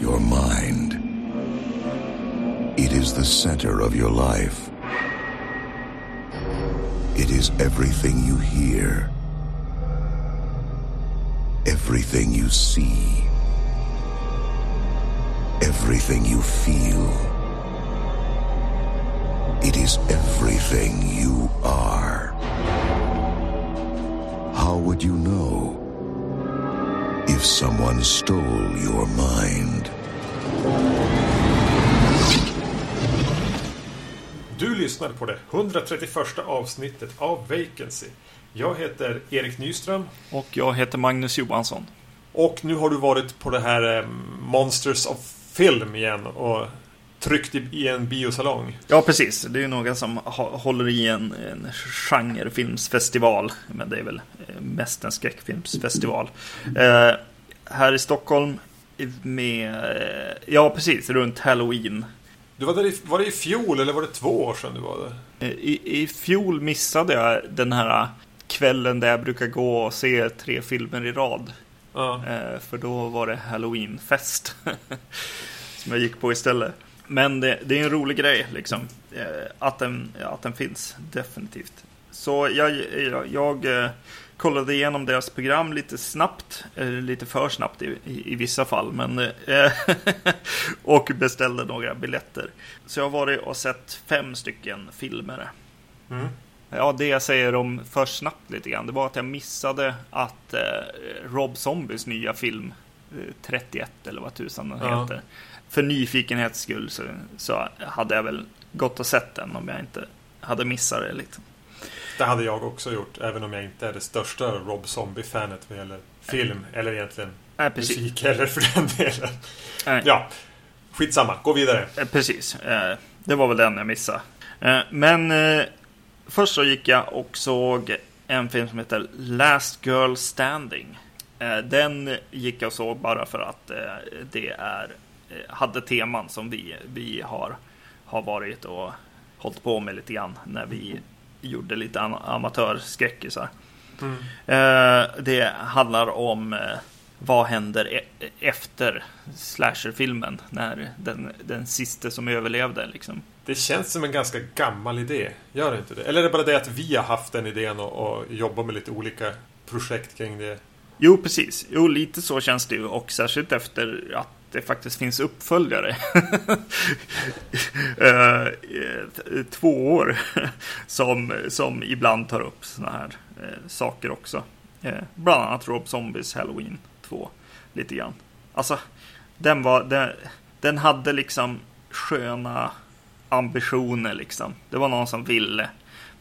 your mind. It is the center of your life. It is everything you hear, everything you see, everything you feel. It is everything you are. How would you know someone stole your mind? Du lyssnar på det 131 avsnittet av Vacancy. Jag heter Erik Nyström. Och jag heter Magnus Johansson. Och nu har du varit på det här eh, Monsters of Film igen och tryckt i, en biosalong. Ja, precis. Det är ju några som håller i en, en genrefilmsfestival. Men det är väl eh, mest en skräckfilmsfestival. Eh, här i Stockholm med, eh, ja precis, runt Halloween. Du var där i, var det i fjol eller var det två år sedan du var där? Eh, I, I fjol missade jag den här kvällen där jag brukar gå och se tre filmer i rad. Ja. Eh, För då var det halloweenfest. som jag gick på istället. Men det, det är en rolig grej liksom. Att den, att den finns, definitivt. Så jag, jag, jag kollade igenom deras program lite snabbt. Eller lite för snabbt i, i, i vissa fall. Men, eh, och beställde några biljetter. Så jag har varit och sett fem stycken filmer. Mm. Ja, det jag säger om för snabbt lite grann, det var att jag missade att eh, Rob Zombies nya film, eh, 31 eller vad tusan den Ja. heter, för nyfikenhets skull så, så hade jag väl gått och sett den om jag inte hade missat det. Liksom. Det hade jag också gjort, även om jag inte är det största Rob Zombie-fanet vad gäller film, eller egentligen precis. musik heller för den delen. Nej. Ja, skitsamma. Gå vidare. Eh, Precis, eh, det var väl den jag missade. Eh, Men först så gick jag och såg en film som heter Last Girl Standing. Den gick jag och såg bara för att det är, hade teman som vi, vi har, har varit och hållit på med lite grann när vi gjorde lite am- amatörskräckisar. Eh, Det handlar om eh, vad händer e- efter slasherfilmen när den, den sista som överlevde liksom. Det känns som en ganska gammal idé. Gör det inte det? Eller är det bara det att vi har haft den idén och, och jobbar med lite olika projekt kring det? Jo, precis. Jo, lite så känns det ju och särskilt efter att det faktiskt finns uppföljare. Eh, eh, två år som, som ibland tar upp sådana här eh, saker också. Eh, Bland annat Rob Zombies Halloween 2. Lite grann. Alltså, den var... Den, den hade liksom sköna ambitioner liksom. Det var någon som ville.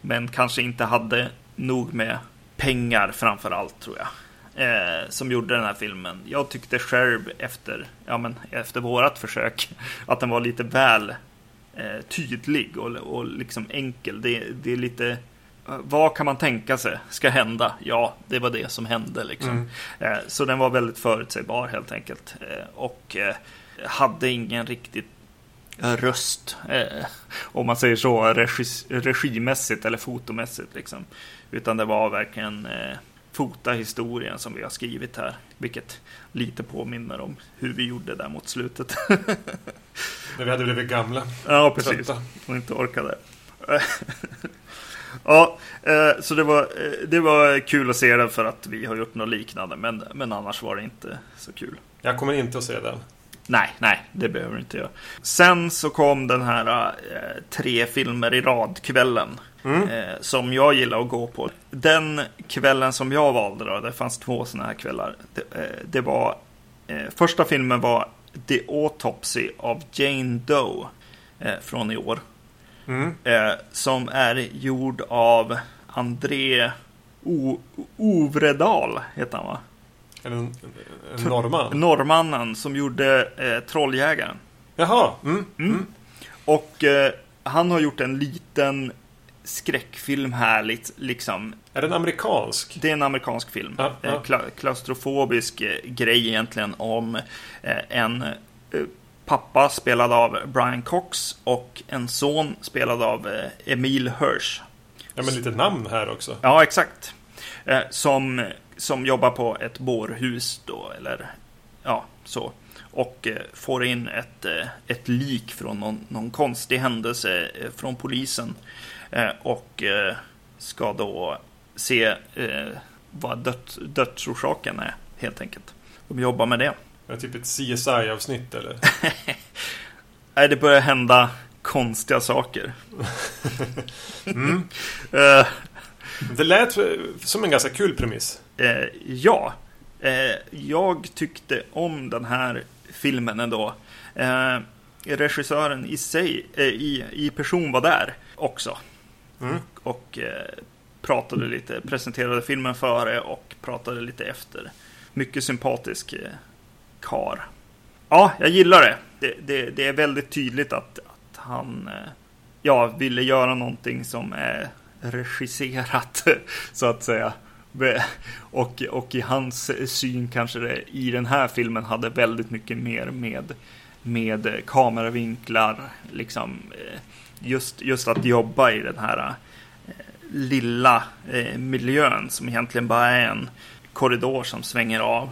Men kanske inte hade nog med pengar framför allt tror jag. Eh, som gjorde den här filmen. Jag tyckte själv efter, ja, men efter vårat försök att den var lite väl eh, tydlig och, och liksom enkel. Det, det är lite eh, vad kan man tänka sig ska hända? Ja, det var det som hände liksom. Eh, så den var väldigt förutsägbar helt enkelt. Eh, och hade ingen riktigt röst, om man säger så, regis, regimässigt eller fotomässigt. Liksom. Utan det var verkligen fota historien som vi har skrivit här. Vilket lite påminner om hur vi gjorde där mot slutet. När vi hade blivit gamla. ja, precis. Trötta. Och inte orkade. ja, eh, så det var, eh, det var kul att se den för att vi har gjort något liknande. Men, men annars var det inte så kul. Jag kommer inte att se den. Nej, nej, det behöver du inte göra. Sen så kom den här eh, tre filmer i rad-kvällen. Eh, som jag gillar att gå på. Den kvällen som jag valde då, det fanns två sådana här kvällar. Det, eh, det var, eh, första filmen var The Autopsy of Jane Doe. Eh, från i år. Mm. Eh, som är gjord av André o- Ovredal, heter han va? Eller en, en norrman. Norrmannen som gjorde eh, Trolljägaren. Jaha. Mm. Mm. Och eh, han har gjort en liten skräckfilm här, liksom. Är den amerikansk? Det är en amerikansk film. Ja, ja. Eh, kla- klaustrofobisk eh, grej egentligen om eh, en pappa spelad av Brian Cox och en son spelad av Emil Hirsch. Ja, men lite namn här också. Ja, exakt. Som, som jobbar på ett bårhus då, eller ja, så. och får in ett, ett lik från någon, någon konstig händelse från polisen. Eh, och eh, ska då se eh, vad död, dödsorsaken är, helt enkelt. De jobbar med det. Är det typ ett CSI-avsnitt eller? Nej, det börjar hända konstiga saker. Mm. Det lät som en ganska kul premiss. Ja, jag tyckte om den här filmen ändå. Regissören i sig, i, i person var där också. Mm. Och eh, pratade lite, presenterade filmen före och pratade lite efter. Mycket sympatisk eh, kar. Ja, jag gillar det. Det, det. det är väldigt tydligt att, att han eh, ja, ville göra någonting som är regisserat, så att säga. Och, och i hans syn kanske det i den här filmen hade väldigt mycket mer med, med kameravinklar, liksom eh, just, just att jobba i den här eh, lilla eh, miljön som egentligen bara är en korridor som svänger av.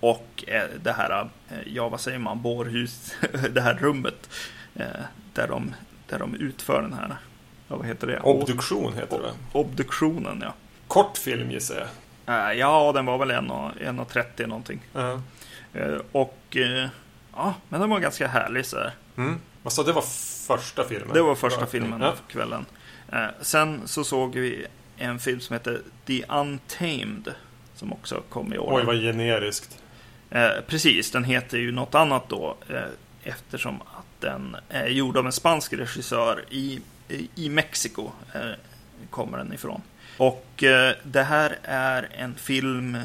Och eh, det här, eh, ja vad säger man, bårhus, det här rummet eh, där, de, där de utför den här, ja, vad heter det? Obduktion heter det? Obduktionen, ja. Kort film gissar jag. Eh, Ja, den var väl 1,30 någonting. Ja. Eh, Och ja, men den var ganska härlig så här. Mm. Vad sa du, det var första filmen? Det var första filmen Ja. för kvällen. Eh, Sen så såg vi en film som heter The Untamed. Som också kom i år. Oj, vad generiskt. Eh, precis, den heter ju något annat då. Eh, eftersom att den är gjord av en spansk regissör i, i, Mexiko. Kommer den ifrån. Och eh, det här är en film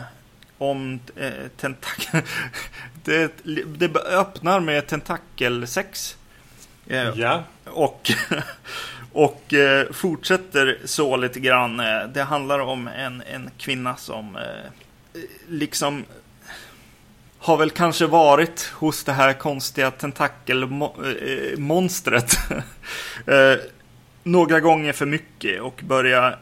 om eh, tentakel... det, det öppnar med tentakelsex. Eh, Ja. och, och eh, fortsätter så lite grann. Eh, Det handlar om en, en kvinna som liksom har väl kanske varit hos det här konstiga tentakelmonstret några gånger för mycket och börjar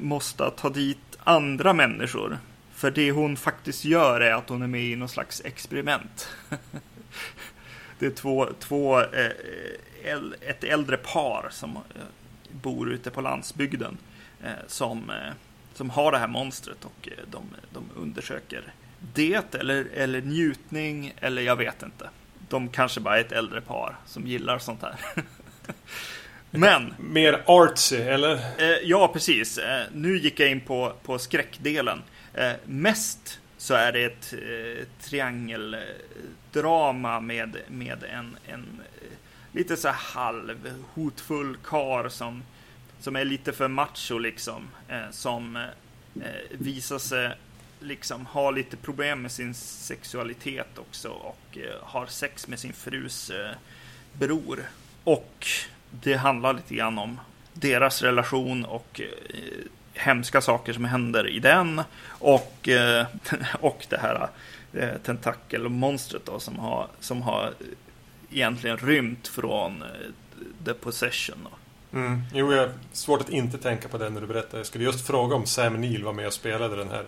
måste ta dit andra människor. För det hon faktiskt gör är att hon är med i någon slags experiment. Det är två, två eh, ett äldre par som eh, bor ute på landsbygden eh, som, som har det här monstret och de, de undersöker det eller, eller njutning eller jag vet inte. De kanske bara är ett äldre par som gillar sånt här. Men Mer artsy, eller? Eh, ja, precis. Eh, nu gick jag in på, på skräckdelen. Eh, mest så är det ett eh, triangeldrama med, med en, en eh, lite så här halv hotfull kar som, som är lite för macho liksom. Eh, som eh, eh, visar sig liksom ha lite problem med sin sexualitet också och eh, har sex med sin frus eh, bror. Och det handlar lite grann om deras relation och eh, hemska saker som händer i den. Och, eh, och det här eh, tentakelmonstret då som har, som har egentligen rymt från eh, The Possession. Då. Mm. Jo, jag har svårt att inte tänka på det när du berättar. Jag skulle just fråga om Sam Neill var med och spelade den här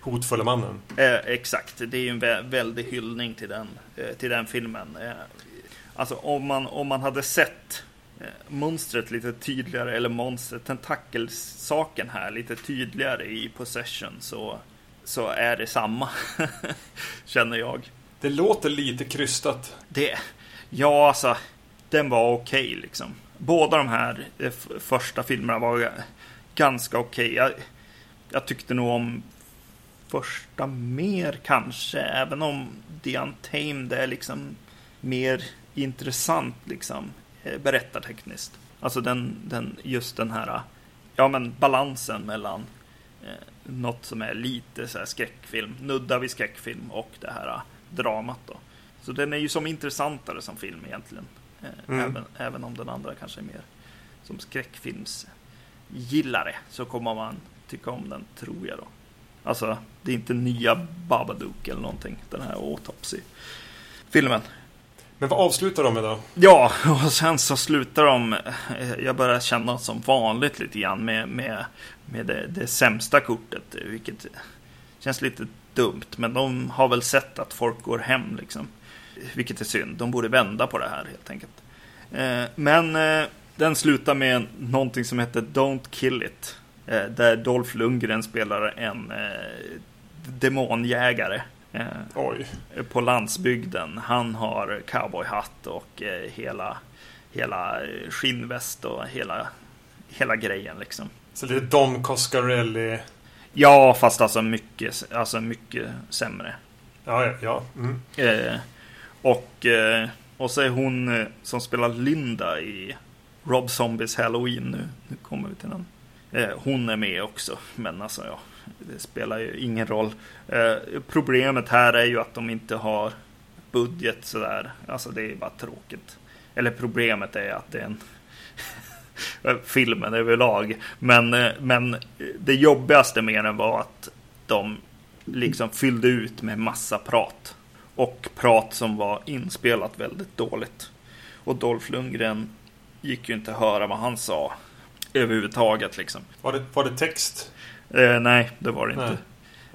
hotfulla mannen. Eh, exakt, det är ju en vä- väldig hyllning till den, eh, till den filmen. Eh, alltså om man, om man hade sett monstret lite tydligare, eller monstret, tentakelsaken här lite tydligare i Possession så, så är det samma, känner jag. Det låter lite krystat. Det, ja alltså, den var okej liksom. Båda de här eh, första filmerna var ganska okej. Jag, jag tyckte nog om första mer kanske, även om The Untamed är liksom mer intressant liksom eh, berättartekniskt. Alltså den, den, just den här, ja men balansen mellan eh, något som är lite så här skräckfilm, nudda vid skräckfilm och det här eh, dramat då. Så den är ju som intressantare som film egentligen. Eh, Mm. även, även om den andra kanske är mer som skräckfilmsgillare så kommer man tycka om den, tror jag då. Alltså, det är inte nya Babadook eller någonting, den här Autopsy-filmen. Men vad avslutar de med då? Ja, och sen så slutar de, eh, jag börjar känna som vanligt lite grann med, med, med det, det sämsta kortet, vilket känns lite dumt, men de har väl sett att folk går hem liksom. vilket är synd. De borde vända på det här helt enkelt. Eh, men eh, den slutar med någonting som heter Don't Kill It. Där Dolph Lundgren spelar en demonjägare. Eh, på landsbygden. Han har cowboyhatt och eh, hela, hela eh, skinnväst och hela, hela grejen liksom. Så lite Don Coscarelli. Ja, fast alltså mycket, alltså mycket sämre. Ja, ja. ja. Mm. Eh, och, eh, och så är hon eh, som spelar Linda i Rob Zombies Halloween nu. Nu kommer vi till den. Hon är med också, men alltså ja, det spelar ju ingen roll. Eh, problemet här är ju att de inte har budget sådär. Alltså det är bara tråkigt. Eller problemet är att det är en filmen överlag. Men, eh, men det jobbigaste med den var att de liksom fyllde ut med massa prat. Och prat som var inspelat väldigt dåligt. Och Dolph Lundgren gick ju inte att höra vad han sa överhuvudtaget liksom. Var, det, var det text? Eh, nej, det var det inte.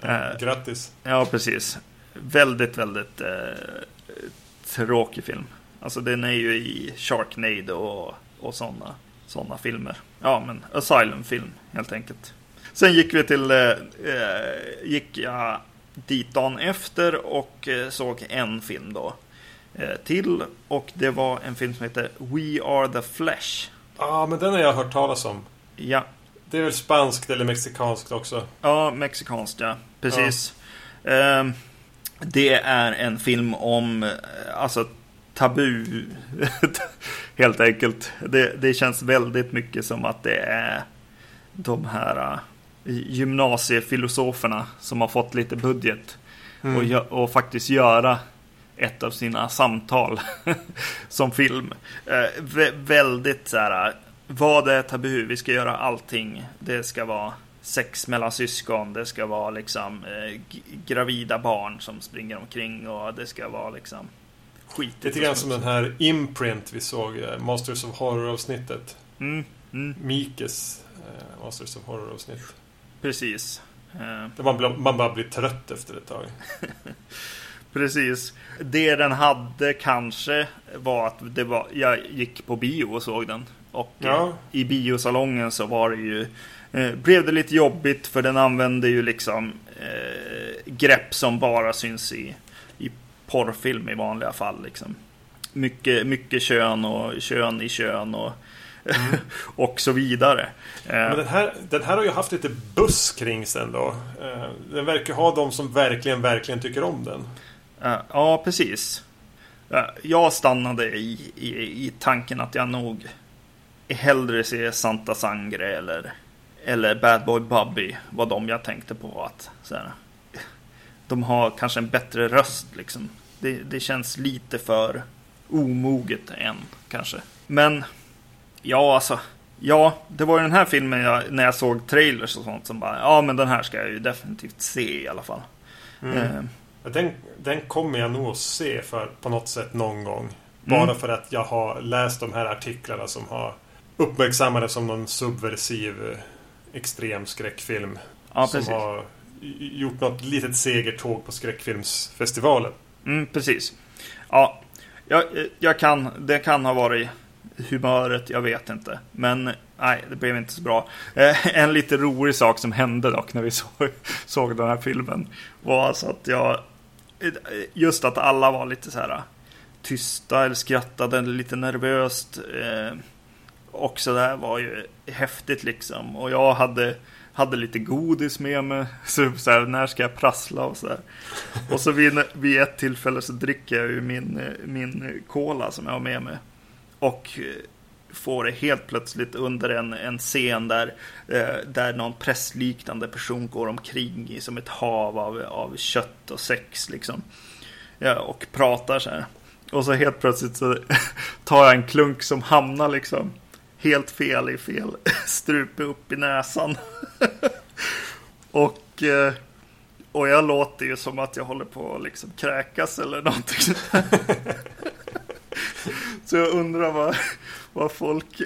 Nej. Eh, Grattis. Ja, precis. Väldigt, väldigt eh, tråkig film. Alltså den är ju i Sharknado och, och sådana såna filmer. Ja, men Asylum-film helt enkelt. Sen gick vi till, eh, eh, gick jag dit dagen efter och eh, såg en film då eh, till. Och det var en film som heter We Are The Flesh. Ja, ah, men den har jag hört talas om. Ja, Det är väl spanskt eller mexikanskt också? Ja, mexikanskt ja. Precis. Ehm, det är en film om, alltså tabu, helt enkelt. Det, det känns väldigt mycket som att det är de här uh, gymnasiefilosoferna som har fått lite budget Mm. och, och faktiskt göra ett av sina samtal som film. Eh, vä- väldigt så här, vad är tabu? Vi ska göra allting. Det ska vara sex mellan syskon. Det ska vara liksom eh, gravida barn som springer omkring och det ska vara liksom skit. Lite grann som den här Imprint vi såg, eh, Masters of Horror-avsnittet. Mm, mm, Mikes eh, Masters of Horror-avsnitt. precis. Eh, Där man, man bara blir trött efter ett tag. Precis. Det den hade kanske var att det var, jag gick på bio och såg den. Och Ja. eh, i biosalongen så var det ju, eh, blev det lite jobbigt för den använde ju liksom eh, grepp som bara syns i, i porrfilm i vanliga fall. Liksom. Mycket, mycket kön och kön i kön och, och så vidare. Men den här, den här har ju haft lite buss kring sen då. Eh, Den verkar ha de som verkligen, verkligen tycker om den. Ja, precis. Jag stannade i, i, i tanken att jag nog hellre ser Santa Sangre eller, eller Bad Boy Bubby var de jag tänkte på. att så här, De har kanske en bättre röst liksom. Det, det känns lite för omoget än kanske. Men ja, alltså. Ja, det var ju den här filmen jag, när jag såg trailers och sånt som bara, ja men den här ska jag ju definitivt se i alla fall. Eh, Ja, Den, den kommer jag nog att se för, på något sätt någon gång. Bara Mm. för att jag har läst de här artiklarna som har uppmärksammat det som någon subversiv eh, extrem skräckfilm. Ja, som precis. har gjort något litet segertåg på skräckfilmsfestivalen. Mm, precis. Ja, jag, jag kan, det kan ha varit humöret, jag vet inte. Men nej, det blev inte så bra. Eh, en lite rolig sak som hände dock när vi såg, såg den här filmen var alltså att jag, just att alla var lite så här tysta eller skrattade lite nervöst. Eh, och så där var ju häftigt liksom. Och jag hade, hade lite godis med mig. Så, så här, när ska jag prassla och så där. Och så vid, vid ett tillfälle så dricker jag ju min, min cola som jag har med mig. Och eh, får det helt plötsligt under en, en scen där, eh, där någon pressliknande person går omkring i som ett hav av, av kött och sex liksom. Ja, och pratar så här. Och så helt plötsligt så tar jag en klunk som hamnar liksom helt fel i fel strupe upp i näsan. och, eh, och jag låter ju som att jag håller på att liksom kräkas eller någonting. Så jag undrar vad, vad folk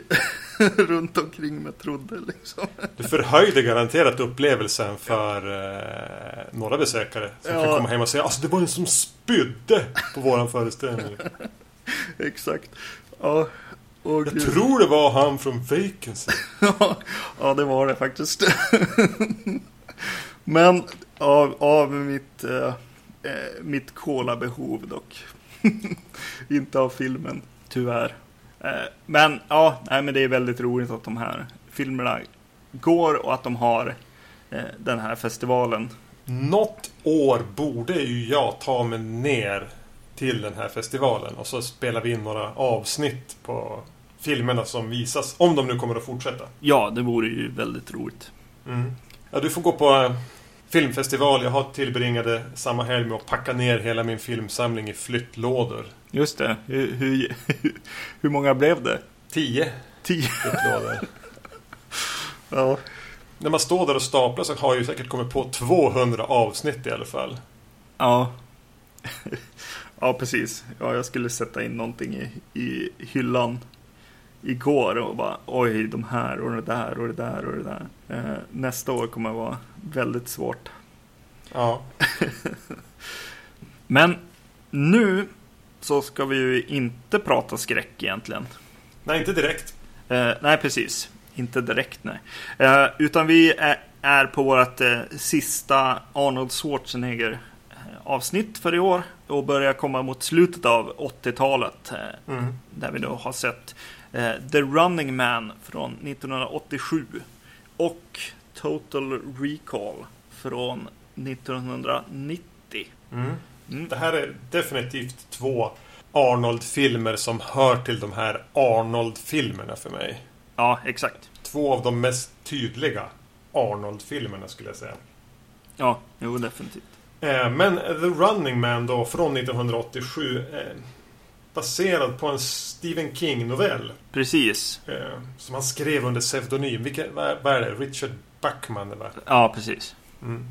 runt omkring mig trodde liksom. Du förhöjde garanterat upplevelsen för eh, några besökare som Ja. kan komma hem och säga alltså det var en som spydde på våran föreställning. Exakt. Ja, och Jag tror det var han från Vacancy. ja, det var det faktiskt. Men av, av mitt, eh, eh, mitt kolabehov dock. Inte av filmen, tyvärr. Eh, men ja, nej, men det är väldigt roligt att de här filmerna går och att de har eh, den här festivalen. Något år borde ju jag ta mig ner till den här festivalen och så spelar vi in några avsnitt på filmerna som visas. Om de nu kommer att fortsätta. Ja, det vore ju väldigt roligt. Mm. Ja, du får gå på eh, filmfestival. Jag har tillbringade samma helg med att packa ner hela min filmsamling i flyttlådor. Just det. Hur, hur, hur många blev det? Tio Tio? flyttlådor. Ja. När man står där och staplar så har jag ju säkert kommit på 200 avsnitt i alla fall. Ja. ja, precis. Ja, jag skulle sätta in någonting i, i hyllan igår och bara oj, de här och det där och det där och det där. Eh, nästa år kommer vara väldigt svårt. Ja. Men nu så ska vi ju inte prata skräck egentligen. Nej, inte direkt. Eh, nej, precis. Inte direkt, nej. Eh, utan vi är, är på vårt eh, sista Arnold Schwarzenegger eh, avsnitt för i år och börjar komma mot slutet av 80-talet. Eh, Mm. där vi då har sett The Running Man från 1987 och Total Recall från 1990. Mm. Mm. Det här är definitivt två Arnold-filmer som hör till de här Arnold-filmerna för mig. Ja, exakt. Två av de mest tydliga Arnold-filmerna skulle jag säga. Ja, jo, definitivt. Eh, Men The Running Man då från 1987 eh, Baserad på en Stephen King-novell Precis. eh, Som han skrev under pseudonym. Vilka, vad, vad är det? Richard Buckman eller? Ja, precis. Mm.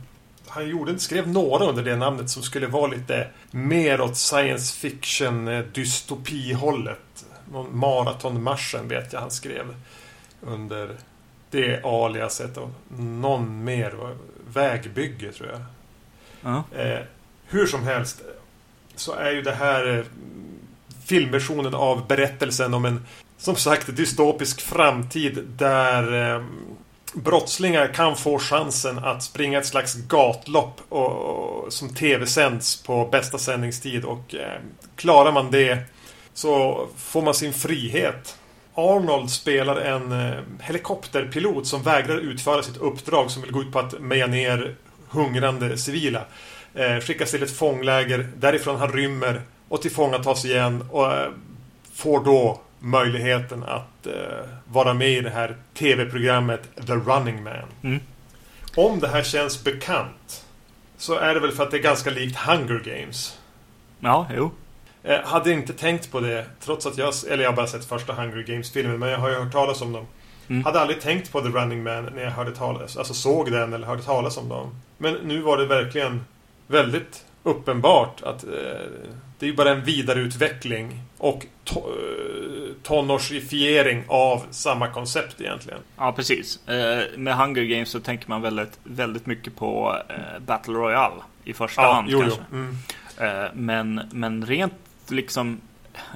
Han gjorde, skrev några under det namnet som skulle vara lite mer åt science fiction eh, dystopihållet. Någon maratonmarschen vet jag han skrev under det aliaset och någon mer var- vägbygge tror jag. Ja. Eh, hur som helst så är ju det här eh, filmversionen av berättelsen om en som sagt dystopisk framtid där eh, brottslingar kan få chansen att springa ett slags gatlopp och, och, som tv-sänds på bästa sändningstid och eh, klarar man det så får man sin frihet. Arnold spelar en eh, helikopterpilot som vägrar utföra sitt uppdrag som vill gå ut på att meja ner hungrande civila. Eh, skickas till ett fångläger, därifrån han rymmer och tillfångatas igen och eh, får då möjligheten att eh, vara med i det här tv-programmet The Running Man. Mm. Om det här känns bekant så är det väl för att det är ganska likt Hunger Games. Ja, jo. Eh, hade inte tänkt på det trots att jag, eller jag har bara sett första Hunger Games-filmen men jag har ju hört talas om dem. Mm. Hade aldrig tänkt på The Running Man när jag hörde talas, alltså såg den eller hörde talas om dem. Men nu var det verkligen väldigt uppenbart att eh, det är ju bara en vidareutveckling och to, eh, tonårsifiering av samma koncept egentligen. Ja, precis. Eh, med Hunger Games så tänker man väldigt, väldigt mycket på eh, Battle Royale i första hand jo, kanske. jo. Mm. Eh, men, men rent liksom,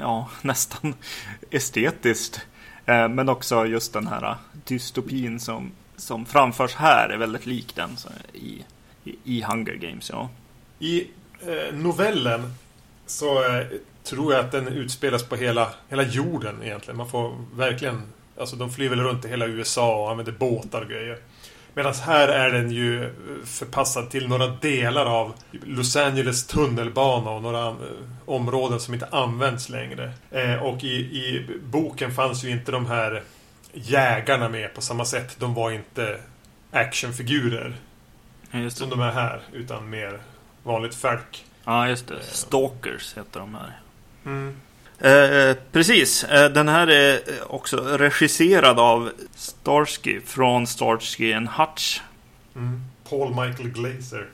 ja, nästan estetiskt. Eh, men också just den här dystopin som, som framförs här är väldigt lik den i, i, i Hunger Games. Ja. I novellen så eh, tror jag att den utspelas på hela, hela jorden egentligen. Man får verkligen... Alltså de flyr väl runt i hela USA och använder båtar och grejer. Medan här är den ju eh, förpassad till några delar av Los Angeles tunnelbana och några eh, områden som inte används längre. Eh, och i, i boken fanns ju inte de här jägarna med på samma sätt. De var inte actionfigurer Ja, som de är här, utan mer vanligt folk. Ja, just det. Stalkers heter de här. Mm. Eh, precis. Eh, den här är eh, också regisserad av Starsky från Starsky and Hutch. Mm. Paul Michael Glazer.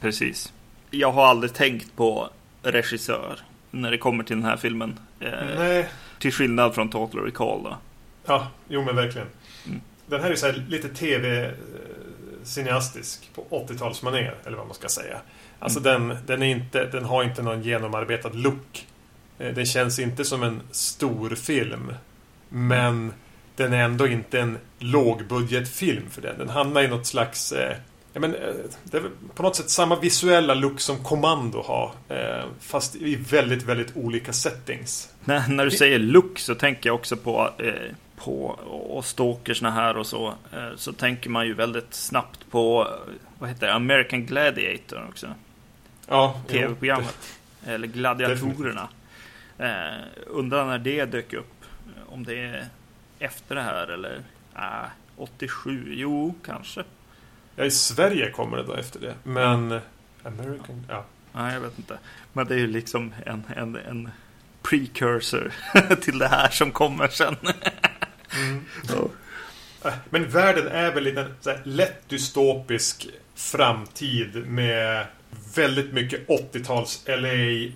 Precis. Jag har aldrig tänkt på regissör när det kommer till den här filmen. Eh, Nej, till skillnad från Total Recall då. Ja, jo men verkligen. Mm. Den här är så här lite tv-cineastisk på 80-talsmanér, eller vad man ska säga. Alltså den, den, är inte, den har inte någon genomarbetad look. Eh, den känns inte som en stor film. Men den är ändå inte en lågbudgetfilm för den. Den hamnar i något slags... Eh, men, eh, det är på något sätt samma visuella look som Kommando har. Eh, fast i väldigt, väldigt olika settings. När, när du säger look så tänker jag också på, eh, på och stalkersna här och så. Eh, så tänker man ju väldigt snabbt på vad heter det, American Gladiator också. Ja, Tv-programmet. Eller Gladiatorerna. Eh, undrar när det dök upp. Om det är efter det här eller? Äh, 87? Jo, kanske. Ja, i Sverige kommer det då efter det. Men American, ja. Nej, jag vet inte. Men det är ju liksom en, en, en precursor till det här som kommer sen. mm. oh. Men världen är väl en lätt dystopisk framtid med väldigt mycket 80-tals LA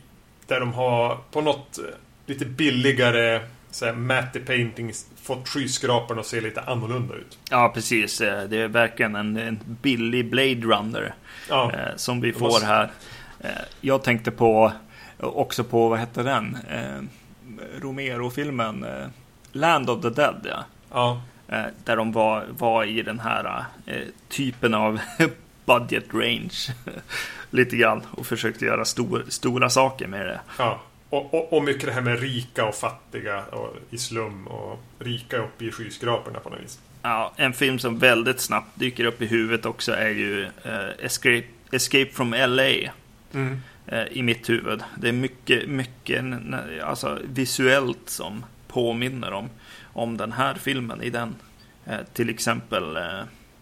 där de har på något eh, lite billigare så här, matte paintings fått skyskraporna att se lite annorlunda ut. Ja, precis. Eh, det är verkligen en, en billig Blade Runner ja. eh, som vi får här. Eh, jag tänkte på också på, vad hette den? Romero-filmen Land of the Dead, ja. ja. Där de var, var i den här typen av budget range. Lite grann och försökte göra stor, stora saker med det. Ja. Och, och, och, mycket det här med rika och fattiga och i slum och rika uppe i skyskraporna på något vis. Ja, en film som väldigt snabbt dyker upp i huvudet också är ju uh, Escape, Escape from LA. Mm. Uh, I mitt huvud. Det är mycket, mycket alltså, visuellt som påminner om, om den här filmen i den. Uh, till exempel,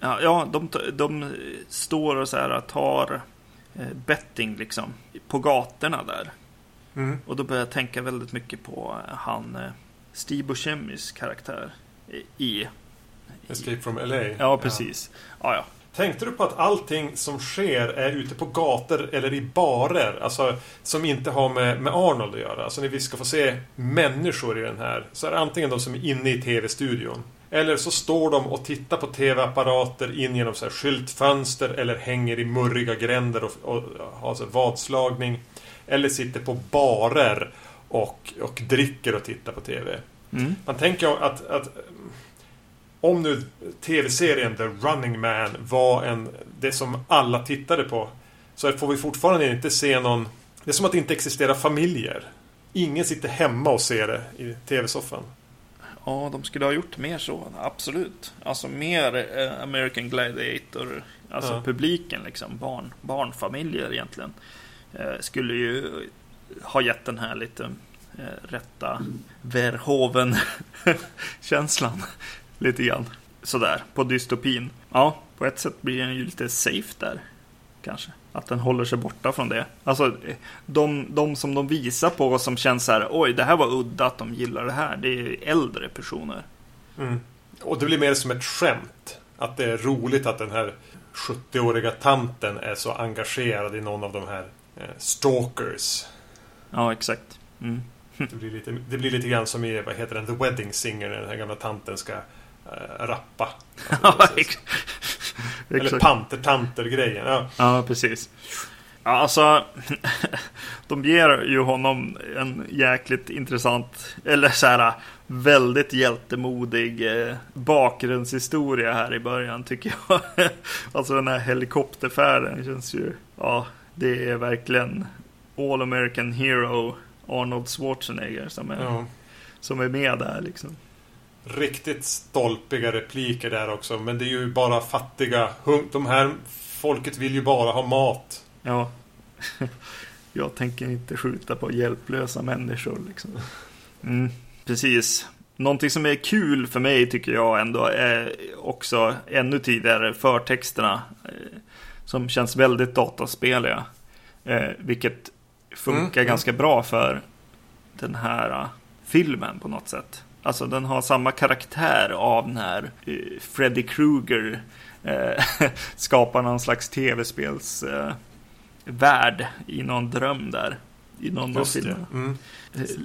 ja, ja de, de står och så här tar betting liksom på gatorna där. Mm. Och då började jag tänka väldigt mycket på han eh, Steve Buscemi's karaktär i... Escape from LA? Ja, precis. Ja. ja, Tänkte du på att allting som sker är ute på gator eller i barer? Alltså som inte har med, med Arnold att göra. Alltså när vi ska få se människor i den här så är det antingen de som är inne i tv-studion. Eller så står de och tittar på tv-apparater in genom så här skyltfönster eller hänger i murriga gränder och, och, har så vadslagning. Eller sitter på barer och, och dricker och tittar på TV. Mm. Man tänker att, att om nu tv-serien The Running Man var en, det som alla tittade på så får vi fortfarande inte se någon... Det är som att det inte existerar familjer. Ingen sitter hemma och ser det i tv-soffan. Ja, de skulle ha gjort mer så, absolut. Alltså mer eh, American Gladiator, alltså ja. publiken liksom, barn, barnfamiljer egentligen. Eh, skulle ju ha gett den här lite eh, rätta Verhoeven-känslan. lite grann. Sådär, på dystopin. Ja, på ett sätt blir den ju lite safe där. Kanske. Att den håller sig borta från det. Alltså, de, de som de visar på som känns så här, oj, det här var udda att de gillar det här. Det är äldre personer. Mm. Och det blir mer som ett skämt. Att det är roligt att den här 70-åriga tanten är så engagerad i någon av de här Eh, stalkers. Ja, exakt. Mm. det, blir lite, det blir lite grann som i, vad heter den, The Wedding Singer, när den här gamla tanten ska äh, rappa. Eller panter-tanter-grejen. Ja. ja, precis. Alltså, de ger ju honom en jäkligt intressant, eller så här väldigt hjältemodig eh, bakgrundshistoria här i början tycker jag. alltså den här helikopterfärden känns ju, ja, det är verkligen All American Hero Arnold Schwarzenegger som är, ja. som är med där liksom. Riktigt stolpiga repliker där också. Men det är ju bara fattiga. De här folket vill ju bara ha mat. Ja. Jag tänker inte skjuta på hjälplösa människor liksom. Mm, precis. Någonting som är kul för mig tycker jag ändå är också ännu tidigare förtexterna. Eh, som känns väldigt dataspeliga. Eh, vilket funkar mm, ganska mm. bra för den här uh, filmen på något sätt. Alltså den har samma karaktär av den här uh, Freddy Krueger uh, skapar någon slags tv-spels värld i någon dröm där. i någon av Just det. filmerna. Mm.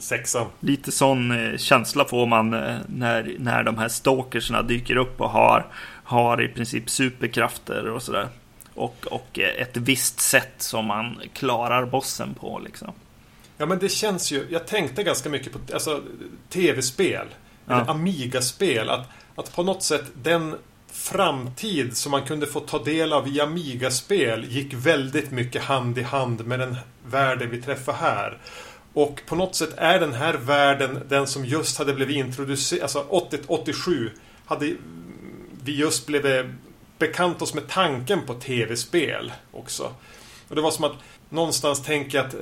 Sexan. Lite sån eh, känsla får man eh, när, när de här stalkersna dyker upp och har, har i princip superkrafter och sådär. Och, och eh, ett visst sätt som man klarar bossen på liksom. Ja men det känns ju, jag tänkte ganska mycket på alltså, tv-spel. Ja. Amiga-spel. Att, att på något sätt den framtid som man kunde få ta del av i Amiga-spel gick väldigt mycket hand i hand med den världen vi träffar här. Och på något sätt är den här världen den som just hade blivit introducerad, alltså 80, 87 hade vi just blivit bekant oss med tanken på tv-spel också. Och det var som att någonstans tänka att eh,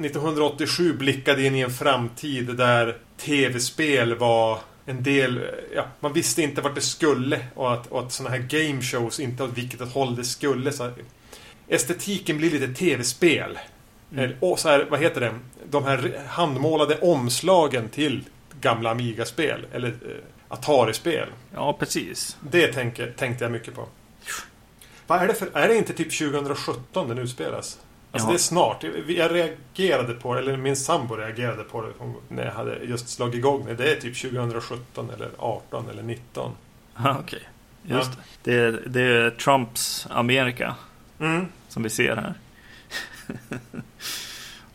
1987 blickade in i en framtid där tv-spel var en del, ja, man visste inte vart det skulle och att, och att sådana här game shows inte åt vilket håll det skulle. Så här, estetiken blir lite tv-spel. Mm. Eh, Och så här, vad heter det? De här handmålade omslagen till gamla Amiga-spel. Eller eh, Atari-spel. Ja, precis. Det tänker, tänkte jag mycket på. Vad är det för... Är det inte typ 2017 den utspelas? Alltså Ja. det är snart. Jag reagerade på det, eller min sambo reagerade på det när jag hade just slagit igång det. Det är typ 2017 eller 18 eller 19. Ja, Okej, just Ja. det. Det är, det är Trumps Amerika Mm. som vi ser här.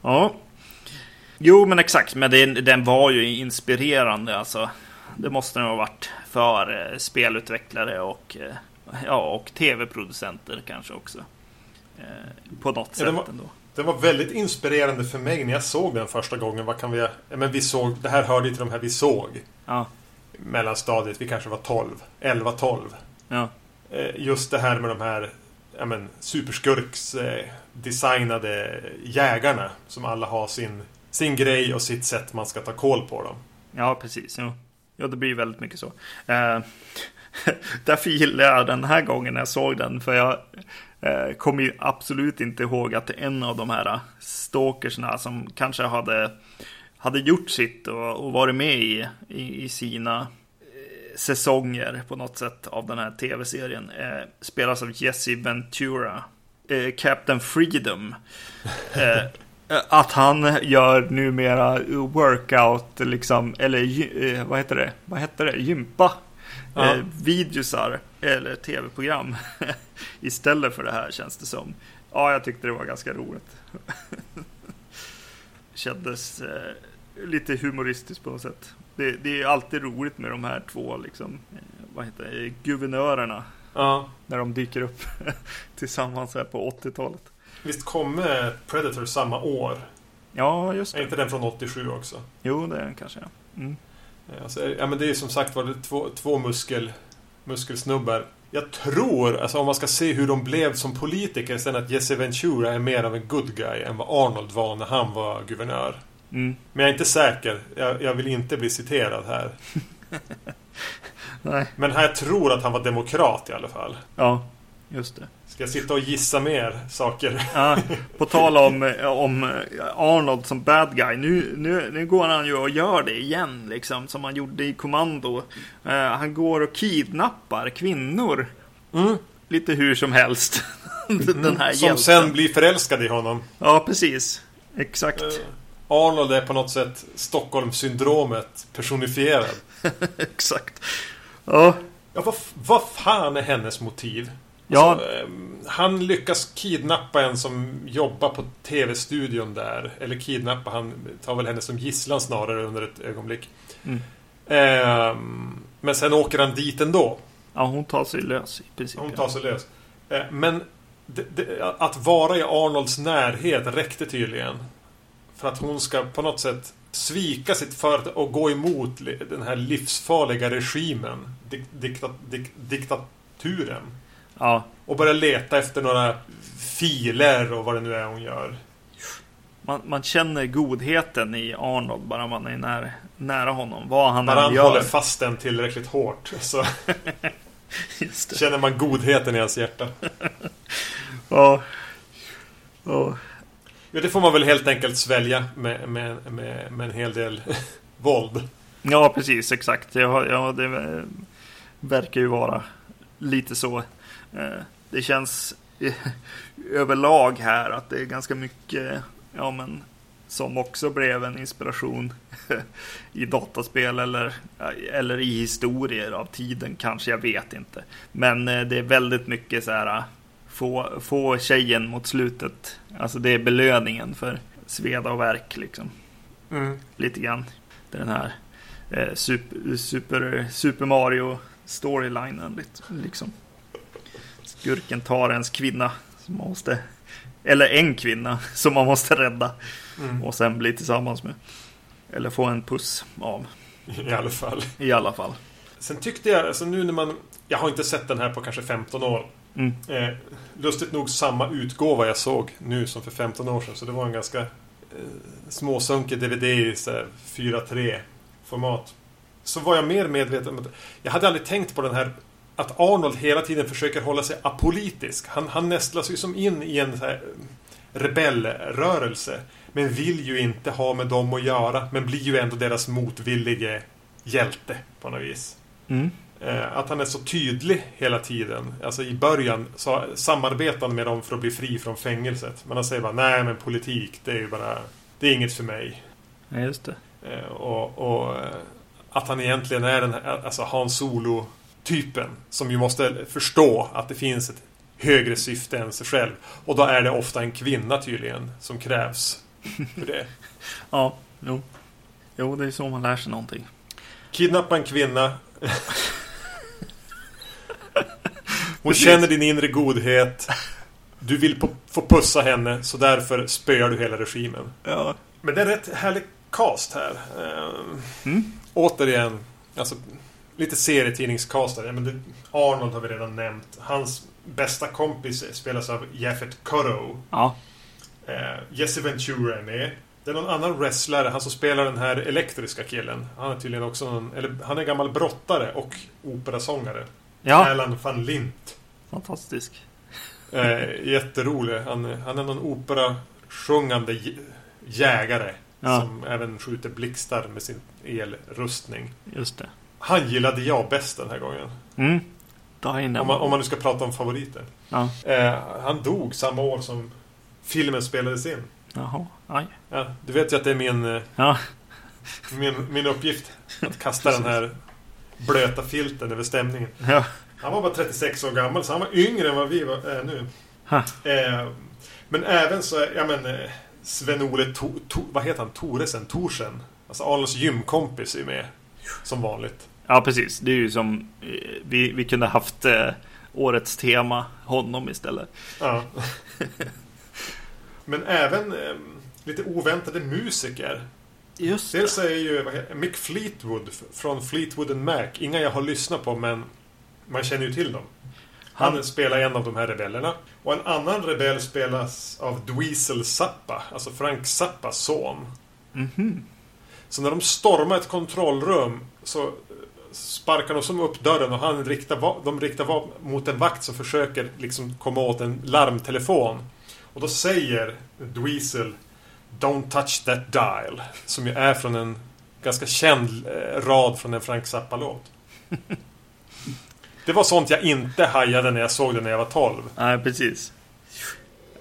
ja. Jo, men exakt. Men den, den var ju inspirerande. Alltså, det måste den ha varit för eh, spelutvecklare och, eh, ja, och tv-producenter kanske också. Eh, på något Ja, sätt den var- ändå. Det var väldigt inspirerande för mig när jag såg den första gången. Vad kan vi... Ja, men vi såg... Det här hörde till de här vi såg. Ja, Mellanstadiet. Vi kanske var 12. 11-12. ja, Eh, Just det här med de här ja, men, superskurks eh, designade jägarna. Som alla har sin, sin grej och sitt sätt man ska ta koll på dem. ja, precis. Ja. ja, det blir väldigt mycket så. Eh, därför gillar jag den här gången när jag såg den. För jag eh, kommer ju absolut inte ihåg att en av de här stalkersna som kanske hade, hade gjort sitt och, och varit med i, i, i sina eh, säsonger på något sätt av den här tv-serien eh, spelas av Jesse Ventura. Eh, Captain Freedom. Eh, att han gör numera workout, liksom, eller eh, vad heter det? Vad heter det? Gympa. Ja. Eh, videosar eller tv-program istället för det här känns det som. Ja, jag tyckte det var ganska roligt. Kändes eh, lite humoristiskt på något sätt. Det, det är alltid roligt med de här två, liksom, eh, vad heter det, guvernörerna. Ja. När de dyker upp tillsammans här på 80-talet. Visst kommer Predator samma år? Ja, just Är det. inte den från 87 också? Jo, det är den kanske. Ja. Mm. Alltså, ja, men det är som sagt var det två, två muskel, muskelsnubbar. Jag tror, alltså om man ska se hur de blev som politiker sen att Jesse Ventura är mer av en good guy än vad Arnold var när han var guvernör. Mm. Men jag är inte säker. Jag, jag vill inte bli citerad här. Nej. Men här tror att han var demokrat i alla fall. Ja, just det. Ska jag sitta och gissa mer saker? Ja, på tal om, om Arnold som bad guy. Nu, nu, nu går han ju och gör det igen, liksom, som han gjorde i Kommando. Eh, han går och kidnappar kvinnor. Mm. Lite hur som helst. Den här Som hjälten. sen blir förälskad i honom. Ja, precis. Exakt. Eh, Arnold är på något sätt Stockholmssyndromet personifierad. Exakt. Ja, Ja, vad, vad fan är hennes motiv? Ja. Alltså, ehm, han lyckas kidnappa en som jobbar på TV-studion där. Eller kidnappa, han tar väl henne som gisslan snarare under ett ögonblick. Mm. Ehm, men sen åker han dit ändå. ja, hon tar sig lös i princip. Hon tar sig lös. Eh, men det, det, att vara i Arnolds närhet räckte tydligen. För att hon ska på något sätt svika sitt företag och gå emot den här livsfarliga regimen. Dik, dikta, dik, diktaturen. Ja, Och börja leta efter några filer och vad det nu är hon gör. man, man känner godheten i Arnold bara man är nära, nära honom. Vad han När än han gör. håller fast den tillräckligt hårt så känner man godheten i hans hjärta. Ja. Ja. Ja, det får man väl helt enkelt svälja med, med, med, med en hel del våld. Ja, precis. Exakt. Ja, ja, det eh, verkar ju vara lite så. Eh, Det känns överlag här att det är ganska mycket ja, men, som också blev en inspiration i dataspel eller, eller i historier av tiden kanske, jag vet inte. Men eh, det är väldigt mycket så här, få, få tjejen mot slutet. Alltså det är belöningen för sveda och verk liksom. Mm. Lite grann. Den här eh, super, super, super Mario storylinen liksom. Skurken tar ens kvinna som man måste, eller en kvinna som man måste rädda. Mm. Och sen bli tillsammans med. Eller få en puss av. I alla fall. I alla fall. Sen tyckte jag, alltså nu när man... Jag har inte sett den här på kanske 15 år. Mm. Eh, lustigt nog samma utgåva jag såg nu som för 15 år sedan. Så det var en ganska eh, småsunkig DVD i så här 4.3 format. Så var jag mer medveten om att jag hade aldrig tänkt på den här att Arnold hela tiden försöker hålla sig apolitisk. Han, han nästlas ju som in i en så här rebellrörelse. Men vill ju inte ha med dem att göra. Men blir ju ändå deras motvillige hjälte på något vis. Mm. Eh, Att han är så tydlig hela tiden. Alltså i början så samarbetar han med dem för att bli fri från fängelset. Men han säger bara nej men politik det är ju bara Det är inget för mig. Ja, just det. Eh, Och, och eh, att han egentligen är den här alltså Han Solo typen som ju måste förstå att det finns ett högre syfte än sig själv. Och då är det ofta en kvinna tydligen som krävs för det. Ja, jo. Jo, det är så man lär sig någonting. Kidnappa en kvinna. Hon känner din inre godhet. Du vill på, få pussa henne, så därför spöar du hela regimen. Ja. Men det är rätt härlig cast här. Ehm, Mm. Återigen, alltså lite serietidningscastare. Men det, Arnold har vi redan nämnt. Hans bästa kompis spelas av Jaffet Kotto. Ja. Eh, Jesse Ventura är med. Det är någon annan wrestlare, han som spelar den här elektriska killen. Han är tydligen också någon, eller han är gammal brottare och operasångare. Ja. Alan van Lint. Fantastisk. Eh, jätterolig. Han, han är någon operasjungande jägare. Ja. Som även skjuter blixtar med sin elrustning. Just det. Han gillade jag bäst den här gången. Mm. Om man, om man nu ska prata om favoriter. Ja. Eh, han dog samma år som filmen spelades in. Jaha. Aj. Ja, du vet ju att det är min, eh, Ja. min, min uppgift. Att kasta den här blöta filten över stämningen. Ja. Han var bara 36 år gammal, så han var yngre än vad vi var, är nu. Ha. Eh, men även så, ja men eh, Sven-Ole, to, to, vad heter han? Toresen? Torsen? Alltså Arnolds gymkompis är med. Som vanligt. Ja, precis. Det är ju som eh, vi, vi kunde haft eh, årets tema honom istället. Ja. men även eh, lite oväntade musiker. Just Dels är ju Mick Fleetwood från Fleetwood and Mac. Inga jag har lyssnat på men man känner ju till dem. Han, Han- spelar en av de här rebellerna. Och en annan rebell spelas av Dweezil Zappa. Alltså Frank Zappas son. Mhm. Så när de stormar ett kontrollrum så sparkar de som upp dörren och han riktar, de riktar vapen mot en vakt som försöker liksom komma åt en larmtelefon. Och då säger Dweezil Don't touch that dial. Som ju är från en ganska känd eh, rad från en Frank Zappa-låt. Det var sånt jag inte hajade när jag såg det när jag var 12. Nej, precis.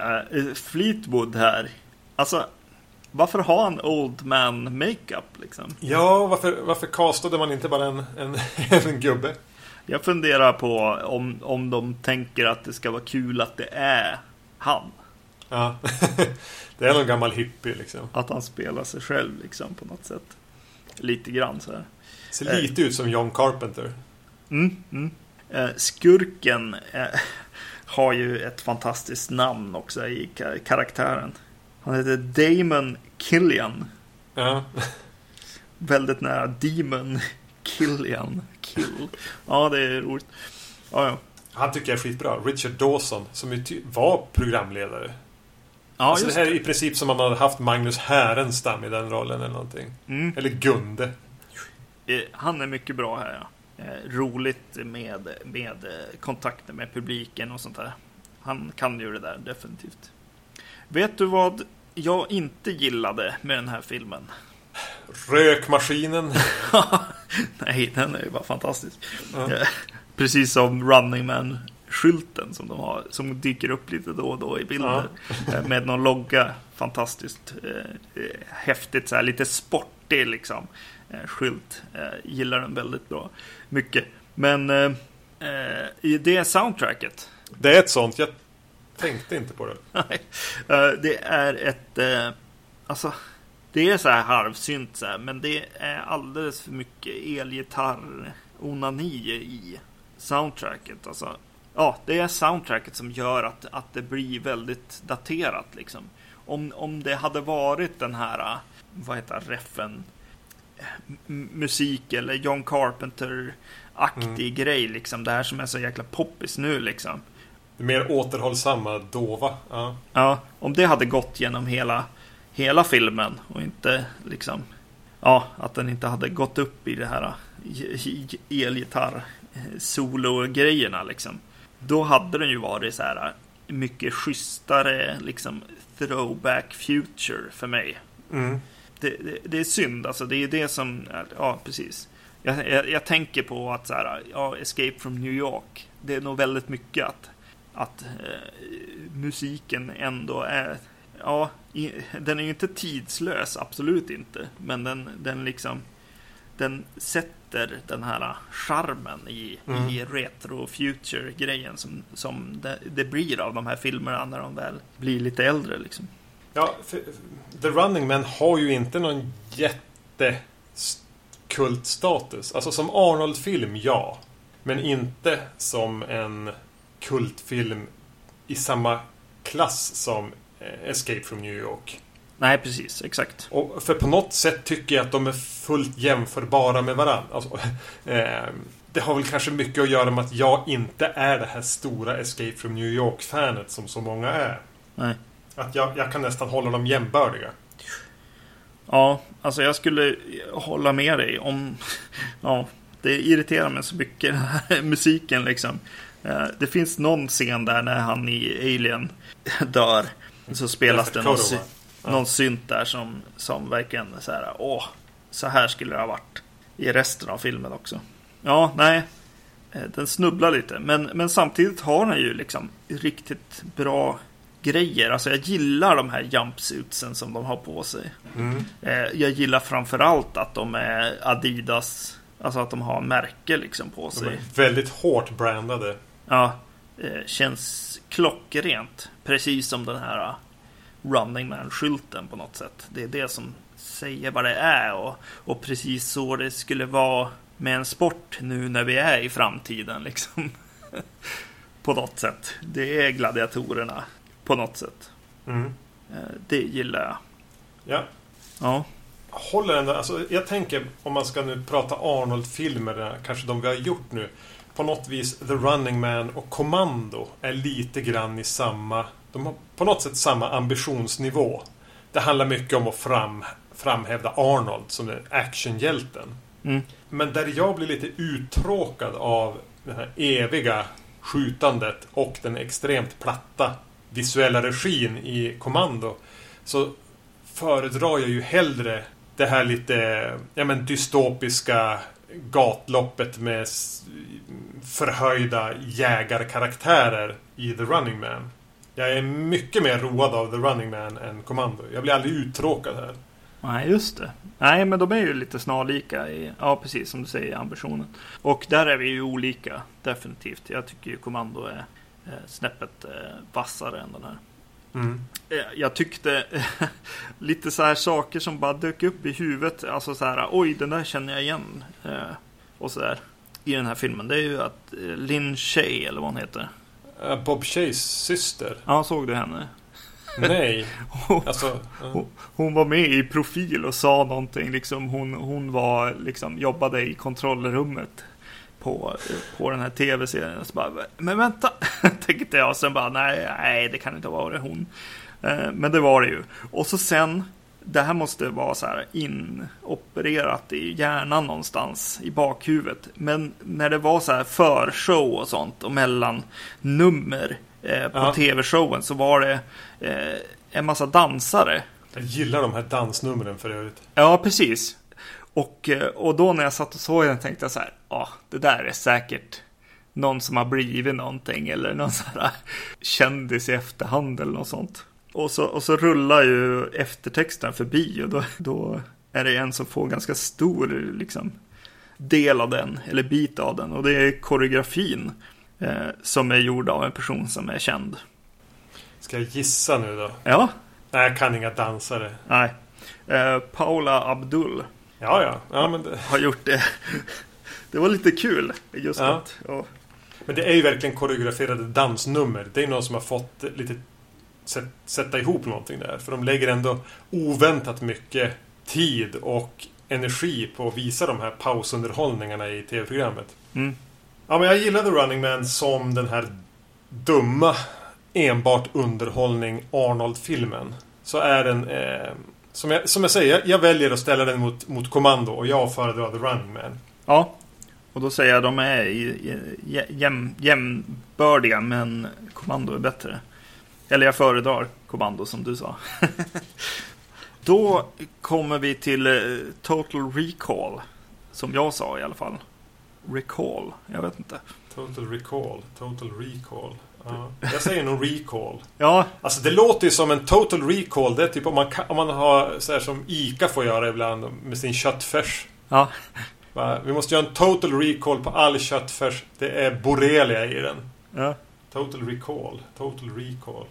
Uh, Fleetwood här. Alltså, varför har han Old Man Makeup liksom? Ja, varför, varför castade man inte bara en, en, en gubbe? Jag funderar på om, om de tänker att det ska vara kul att det är han. Ja. det är någon gammal hippie liksom. Att han spelar sig själv liksom på något sätt. Lite grann så här. Ser lite ut som John Carpenter. Mm, mm. Eh, skurken eh, har ju ett fantastiskt namn också i ka- karaktären. Han heter Damon Killian. Ja. Väldigt nära Demon Killian. Kill. Ja, det är roligt. Ja, ja. Han tycker jag är skitbra. Richard Dawson, som ju var programledare. Ja, alltså det här är i princip som om man hade haft Magnus Härenstam i den rollen eller någonting. Mm. Eller Gunde. Eh, Han är mycket bra här, ja. Eh, Roligt med, med eh, kontakter med publiken och sånt där. Han kan ju det där, definitivt. Vet du vad jag inte gillade med den här filmen? Rökmaskinen. Nej, den är ju bara fantastisk. Ja. Eh, Precis som Running Man-skylten som de har, som dyker upp lite då och då i bilder. Eh, Med någon logga fantastiskt eh, häftigt, så här, lite sportig liksom. Eh, skylt. Eh, gillar den väldigt bra. Mycket. Men eh, eh, i det soundtracket. Det är ett sånt. Jag tänkte inte på det. Nej. Eh, det är ett... Eh, alltså, det är så här halvsynt så här, men det är alldeles för mycket elgitarr onani i soundtracket. Alltså, ja, det är soundtracket som gör att, att det blir väldigt daterat liksom. Om, om det hade varit den här, vad heter reffen, musik eller John Carpenter-aktig mm. grej liksom. Det här som är så jäkla poppis nu liksom. Mer återhållsamma, dova. Ja. ja, om det hade gått genom hela, hela filmen och inte liksom, ja, att den inte hade gått upp i det här elgitarr solo-grejerna liksom. Då hade den ju varit så här mycket schysstare liksom throwback future för mig. Mm. Det, det, det, är synd, alltså det är det som, ja precis. Jag, jag, jag, tänker på att så här, ja, Escape from New York, det är nog väldigt mycket att, att eh, musiken ändå är, ja, i, den är ju inte tidslös, absolut inte, men den, den liksom, den sätter den här charmen i, mm. i retro future grejen som, som det, det, blir av de här filmerna när de väl blir lite äldre liksom. Ja, The Running Man har ju inte någon jättekultstatus. Alltså som Arnold-film, ja. Men inte som en kultfilm i samma klass som eh, Escape from New York. Nej, precis. Exakt. Och för på något sätt tycker jag att de är fullt jämförbara med varandra. Alltså, eh, det har väl kanske mycket att göra med att jag inte är det här stora Escape from New York-fanet som så många är. Nej. Att jag, jag kan nästan hålla dem jämbördiga. Ja, alltså jag skulle hålla med dig om... Ja, det irriterar mig så mycket, den här musiken liksom. Eh, det finns någon scen där när han i Alien dör. Så spelas det någon, sy ja. någon synt där som, som verkligen så här, åh, så här skulle det ha varit i resten av filmen också. Ja, nej, eh, den snubblar lite. Men, men samtidigt har den ju liksom riktigt bra grejer. Alltså jag gillar de här jumpsuitsen som de har på sig. Mm. Eh, jag gillar framförallt att de är Adidas. Alltså att de har märke liksom på sig. Väldigt hårt brandade. Ja. Eh, känns klockrent. Precis som den här uh, Running Man-skylten på något sätt. Det är det som säger vad det är. Och, och precis så det skulle vara med en sport nu när vi är i framtiden. Liksom. på något sätt. Det är gladiatorerna på något sätt. Mm. Eh, det gillar jag. Ja. Ja. Håller ändå, alltså, jag tänker om man ska nu prata Arnold-filmer, kanske de vi har gjort nu. På något vis The Running Man och Commando är lite grann i samma... De har på något sätt samma ambitionsnivå. Det handlar mycket om att fram, framhäva Arnold som den actionhjälten. Mm. Men där jag blir lite uttråkad av det här eviga skjutandet och den extremt platta visuella regin i Kommando så föredrar jag ju hellre det här lite ja, men dystopiska gatloppet med förhöjda jägarkaraktärer i The Running Man. Jag är mycket mer road av The Running Man än Commando. Jag blir aldrig uttråkad här. Nej, just det. Nej, men de är ju lite snarlika i, ja precis som du säger, ambitionen. Och där är vi ju olika, definitivt. Jag tycker ju Commando är eh, snäppet eh, vassare än den här. Mm. Eh, jag tyckte lite så här saker som bara dök upp i huvudet. Alltså så här, oj, den där känner jag igen. Eh, och så där. I den här filmen. Det är ju att eh, Lynn Shay, eller vad hon heter. Bob Shays syster. Ja, såg du henne? Nej. hon, alltså, hon, hon, var med i profil och sa någonting. Liksom, hon, hon var, liksom, jobbade i kontrollrummet på, på den här tv-serien. Så bara, men vänta, tänkte jag. Sen bara, nej, nej, det kan inte vara hon. Eh, men det var det ju. Och så sen, det här måste vara så här inopererat i hjärnan någonstans i bakhuvudet. Men när det var så här förshow och sånt och mellan nummer eh, på ja. tv-showen så var det eh, en massa dansare. Jag gillar de här dansnumren för övrigt. Ja, precis. Och, eh, och då när jag satt och såg den tänkte jag så här, ja, det där är säkert någon som har blivit någonting eller någon sån här kändis i efterhand eller något sånt. Och så, och så rullar ju eftertexten förbi och då, då är det en som får ganska stor liksom, del av den, eller bit av den. Och det är koreografin eh, som är gjord av en person som är känd. Ska jag gissa nu då? Ja, Nej, jag kan inga dansare. nej. Eh, Paula Abdul Ja, ja. ja men, det, har gjort det. Det var lite kul. Just Ja. att, ja. men det är ju verkligen koreograferade dansnummer. Det är någon som har fått lite sätt, sätta ihop någonting där. För de lägger ändå oväntat mycket tid och energi på att visa de här pausunderhållningarna i tv-programmet. Mm. Ja, men jag gillade Running Man som den här dumma enbart underhållning Arnold-filmen. Så är den... Eh, som, jag, som jag säger, jag, väljer att ställa den mot, mot Kommando och jag föredrar The Running Man. ja. Och då säger jag att de är jäm, jämnbördiga, men kommando är bättre. Eller jag föredrar kommando som du sa. då kommer vi till eh, Total Recall. Som jag sa i alla fall. Recall, jag vet inte. Total Recall. Total Recall. Ja. Jag säger nog Recall. Ja, Alltså det låter ju som en Total Recall. Det är typ om man, om man har så här som ICA får göra ibland med sin köttfärs. ja? Vi måste göra en Total Recall på all köttfärs. Det är borrelia i den. ja. Total Recall. Total Recall.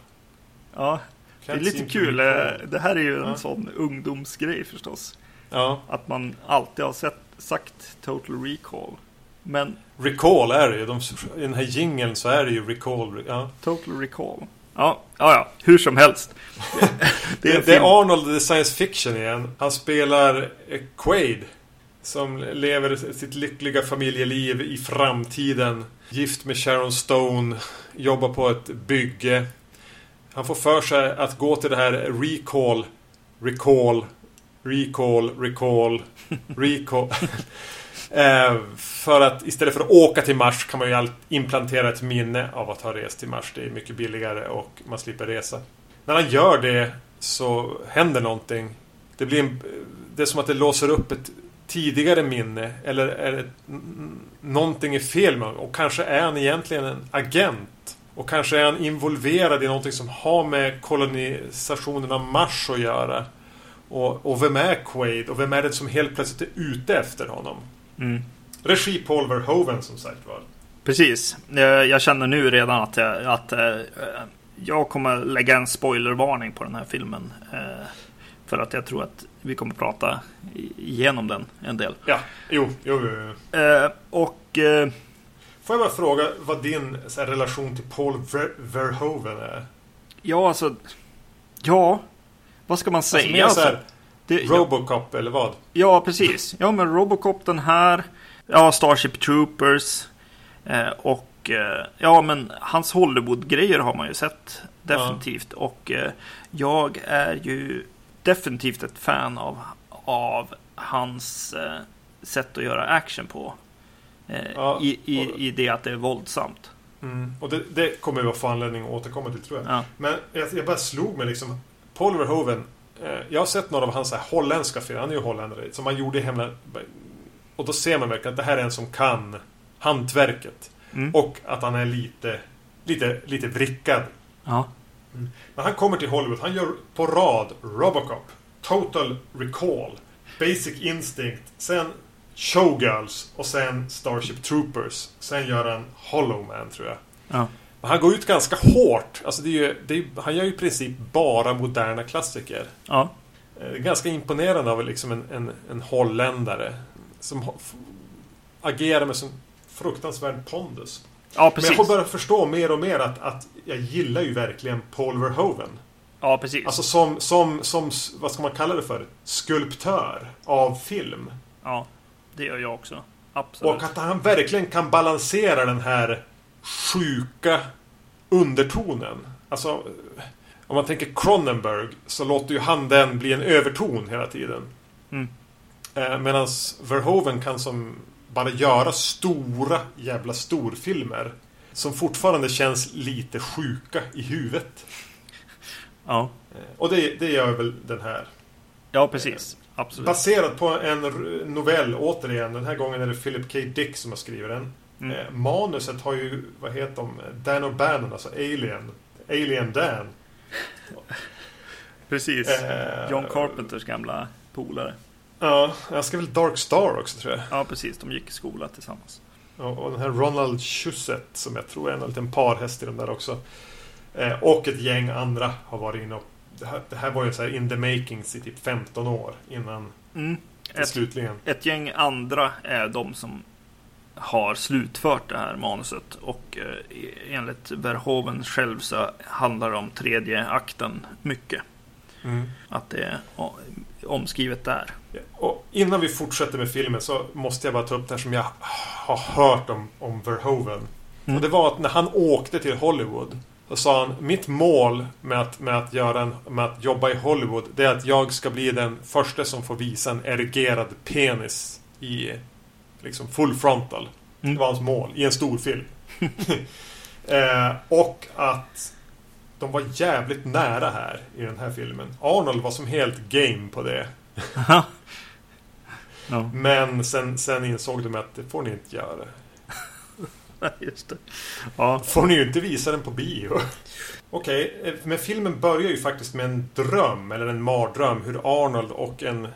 ja. Det är lite kul. Det här är ju en Ja. sån ungdomsgrej förstås. Ja. Att man alltid har sett, sagt Total Recall. Men Recall är det ju. De, I den här jingeln så är det ju Recall. Ja. Total Recall. Ja, ja, ja. hur som helst. Det, en det, är. Arnold the Science Fiction igen. Han spelar eh, Quaid. Som lever sitt lyckliga familjeliv i framtiden. Gift med Sharon Stone. Jobbar på ett bygge. Han får för sig att gå till det här Recall. Recall. Recall. Recall. Recall. Eh, för att istället för att åka till Mars kan man ju implantera ett minne av att ha rest till Mars. Det är mycket billigare och man slipper resa. När han gör det så händer någonting. Det blir en, Det är som att det låser upp ett tidigare minne. Eller är det någonting är fel med honom. Och kanske är han egentligen en agent. Och kanske är han involverad i någonting som har med kolonisationen av Mars att göra. Och, och vem är Quaid? Och vem är det som helt plötsligt är ute efter honom? Mm. Regi Paul Verhoeven som sagt var. Precis. Eh, Jag känner nu redan att, jag, att eh, jag kommer lägga en spoilervarning på den här filmen. eh, För att jag tror att vi kommer prata igenom den en del. Ja, jo, jo, jo, jo. Eh, Och eh, Får jag bara fråga vad din här, relation till Paul Ver- Verhoeven är? ja, alltså. Ja, vad ska man Alltså, säga? mer Det- ja, Robocop eller vad? ja, precis. Ja, men Robocop den här. Ja, Starship Troopers. Eh, och eh, ja, men hans Hollywood-grejer har man ju sett. Definitivt. Och eh, jag är ju definitivt ett fan av, av hans eh, sätt att göra action på. Eh, Ja, i, i, och- I det att det är våldsamt. Mm. Och det, det kommer vi få anledning att återkomma till tror jag. Ja. Men jag, jag bara slog mig liksom. Paul Verhoeven. Eh, jag har sett några av hans här, holländska filmer. Han är ju holländare. Som han gjorde i hemland. Och då ser man verkligen att det här är en som kan hantverket. Mm. Och att han är lite, lite, lite vrickad. Ja. Men han kommer till Hollywood. Han gör på rad Robocop, Total Recall, Basic Instinct, sen Showgirls och sen Starship Troopers. Sen gör han Hollow Man tror jag. Ja. Men han går ut ganska hårt. Alltså det är ju, det är, han gör ju i princip bara moderna klassiker. Ja. Eh, Ganska imponerande av liksom en, en, en holländare. Som agerar med sån fruktansvärd pondus. ja, Men precis. jag får börja förstå mer och mer att, att jag gillar ju verkligen Paul Verhoeven. Ja, precis. Alltså som, som, som, vad ska man kalla det för? Skulptör av film. Ja, det gör jag också. Absolut. Och att han verkligen kan balansera den här sjuka undertonen. Alltså, om man tänker Cronenberg så låter ju han den bli en överton hela tiden. Mm. Eh, Medan Verhoeven kan som bara göra stora jävla storfilmer. Som fortfarande känns lite sjuka i huvudet. Ja. Eh, Och det, det gör väl den här. ja, precis. Absolut. Baserad på en novell, återigen. Den här gången är det Philip K. Dick som har skrivit den. Mm. Eh, manuset har ju, vad heter de? Dan O'Bannon, alltså Alien. Alien Dan. Precis. Eh, John Carpenters gamla polare. Ja, jag ska väl Dark Star också tror jag. Ja, precis. De gick i skola tillsammans. Och, och den här Ronald Shusett som jag tror är en liten parhäst i de där också. Eh, och ett gäng andra har varit inne och det här, det här var ju så här in the makings i typ 15 år innan Mm. Ett, slutligen. ett gäng andra är de som har slutfört det här manuset och eh, enligt Verhoeven själv så handlar det om tredje akten mycket. Mm. Att det är omskrivet där. Och innan vi fortsätter med filmen så måste jag bara ta upp det här som jag har hört om, om Verhoeven. Mm. Och det var att när han åkte till Hollywood så sa han Mitt mål med att, med att, göra en, med att jobba i Hollywood Det är att jag ska bli den första som får visa en erigerad penis i liksom full frontal. Mm. Det var hans mål i en stor film. eh, och att de var jävligt nära här i den här filmen. Arnold var som helt game på det. Ja, Men sen, sen insåg de att det får ni inte göra. just det. Ja, Får ni ju inte visa den på bio. Okej, eh, men filmen börjar ju faktiskt med en dröm, eller en mardröm, hur Arnold och en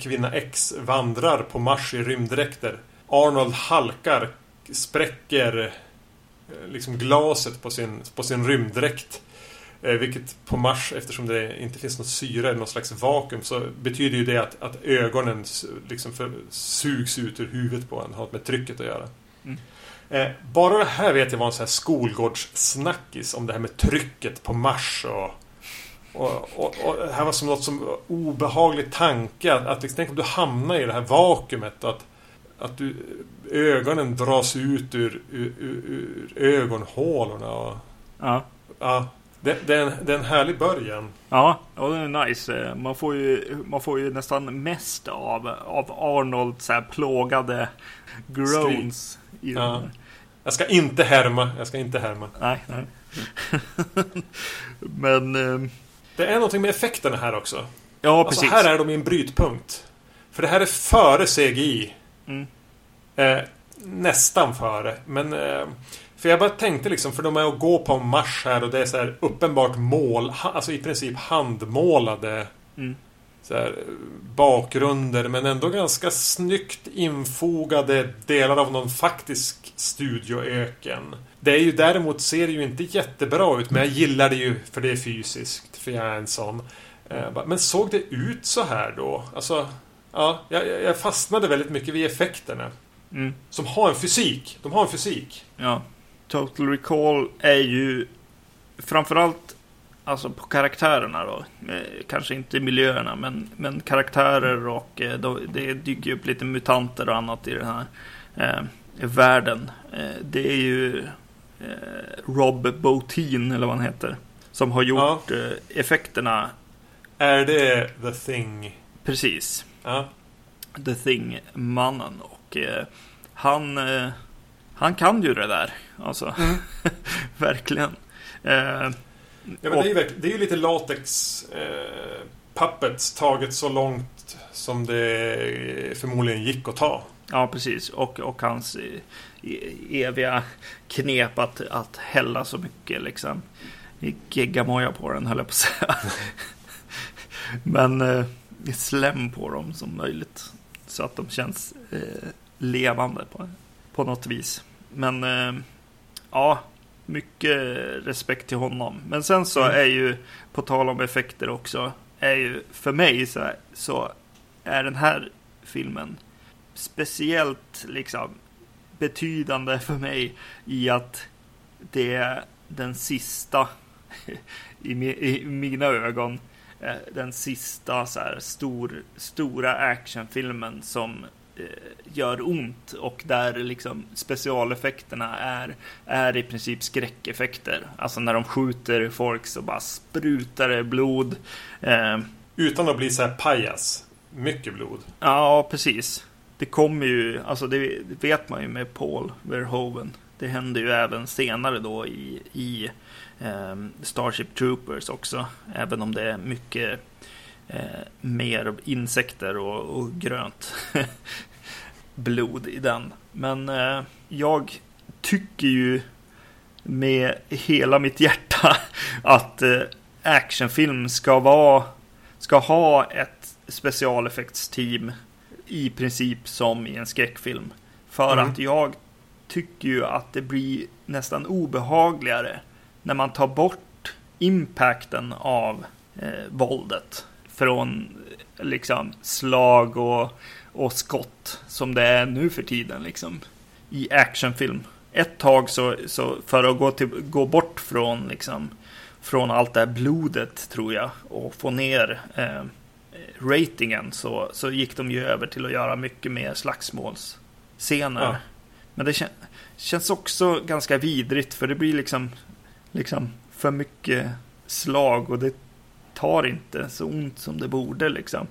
kvinna X vandrar på Mars i rymddräkter. Arnold halkar, spräcker eh, liksom glaset på sin, på sin rymddräkt. Eh, vilket på Mars, eftersom det inte finns något syre eller något slags vakuum, så betyder ju det att, att ögonen liksom för, sugs ut ur huvudet på en. Har med trycket att göra. Mm. Eh, bara det här vet jag var en sån här skolgårdssnackis om det här med trycket på Mars och och, och, och här var som något som obehaglig tanke att, att liksom, tänk om du hamnar i det här vakuumet att, att du, ögonen dras ut ur, ur, ur, ur ögonhålorna och, ja. ja, det, det, är en, det är en härlig början. Ja, och det är nice. Man får ju, man får ju nästan mest av, av Arnold så här plågade groans. I Ja. den. Jag ska inte härma, jag ska inte härma. Nej, nej. Men, eh, Det är någonting med effekterna här också. ja Alltså precis. här är de i en brytpunkt. För det här är före CGI. Mm. Eh, nästan före. Men... Eh, för jag bara tänkte liksom, för de är att gå på Mars här och det är så här uppenbart mål, alltså i princip handmålade Mm. så här, bakgrunder men ändå ganska snyggt infogade delar av någon faktisk studioöken. Det är ju däremot ser det ju inte jättebra ut men jag gillar det ju för det är fysiskt, för jag är en sån. Eh, Men såg det ut så här då? Alltså, ja, jag, fastnade väldigt mycket vid effekterna. Mm. Som har en fysik. De har en fysik. Ja. Total Recall är ju framförallt alltså på karaktärerna då. Eh, kanske inte miljöerna, men, men karaktärer och eh, då, det dyker upp lite mutanter och annat i den här eh, världen. Det är ju eh, Rob Bottin, eller vad han heter, som har gjort eh, effekterna Är det The Thing? precis. Ja. The Thing-mannen. Och eh, han, eh, han kan ju det där. Alltså, verkligen. Eh, Ja, men det, är ju, det är ju lite latex eh, puppets taget så långt som det förmodligen gick att ta. ja, precis. Och, och hans eh, e- eviga knep att, att hälla så mycket liksom. Geggamoja på den höll jag på att säga. Men eh, slem på dem som möjligt. Så att de känns eh, levande på, på något vis. Men eh, ja, mycket respekt till honom. Men sen så Mm. är ju, på tal om effekter också, är ju för mig så, så är den här filmen speciellt liksom betydande för mig i att det är den sista i, mi- i mina ögon eh, den sista så här stor, stora actionfilmen som eh, gör ont och där liksom specialeffekterna är, är i princip skräckeffekter. Alltså när de skjuter folk så bara sprutar det blod. Eh, Utan att bli så här pajas. Mycket blod. Ja, precis. Det kommer ju, alltså det vet man ju med Paul Verhoeven. Det hände ju även senare då i, i Starship Troopers också. Även om det är mycket eh, mer insekter och, och grönt blod i den. Men eh, jag tycker ju med hela mitt hjärta att, eh, actionfilm ska vara ska ha ett specialeffektsteam i princip som i en skräckfilm. För Mm. att jag tycker ju att det blir nästan obehagligare när man tar bort impacten av eh, våldet från liksom slag och, och skott som det är nu för tiden liksom i actionfilm. Ett tag så, så för att gå, till, gå bort från liksom från allt det här blodet tror jag och få ner eh, ratingen så, så gick de ju över till att göra mycket mer slagsmålsscener. Ja. Men det kän, känns också ganska vidrigt för det blir liksom, liksom för mycket slag och det tar inte så ont som det borde liksom.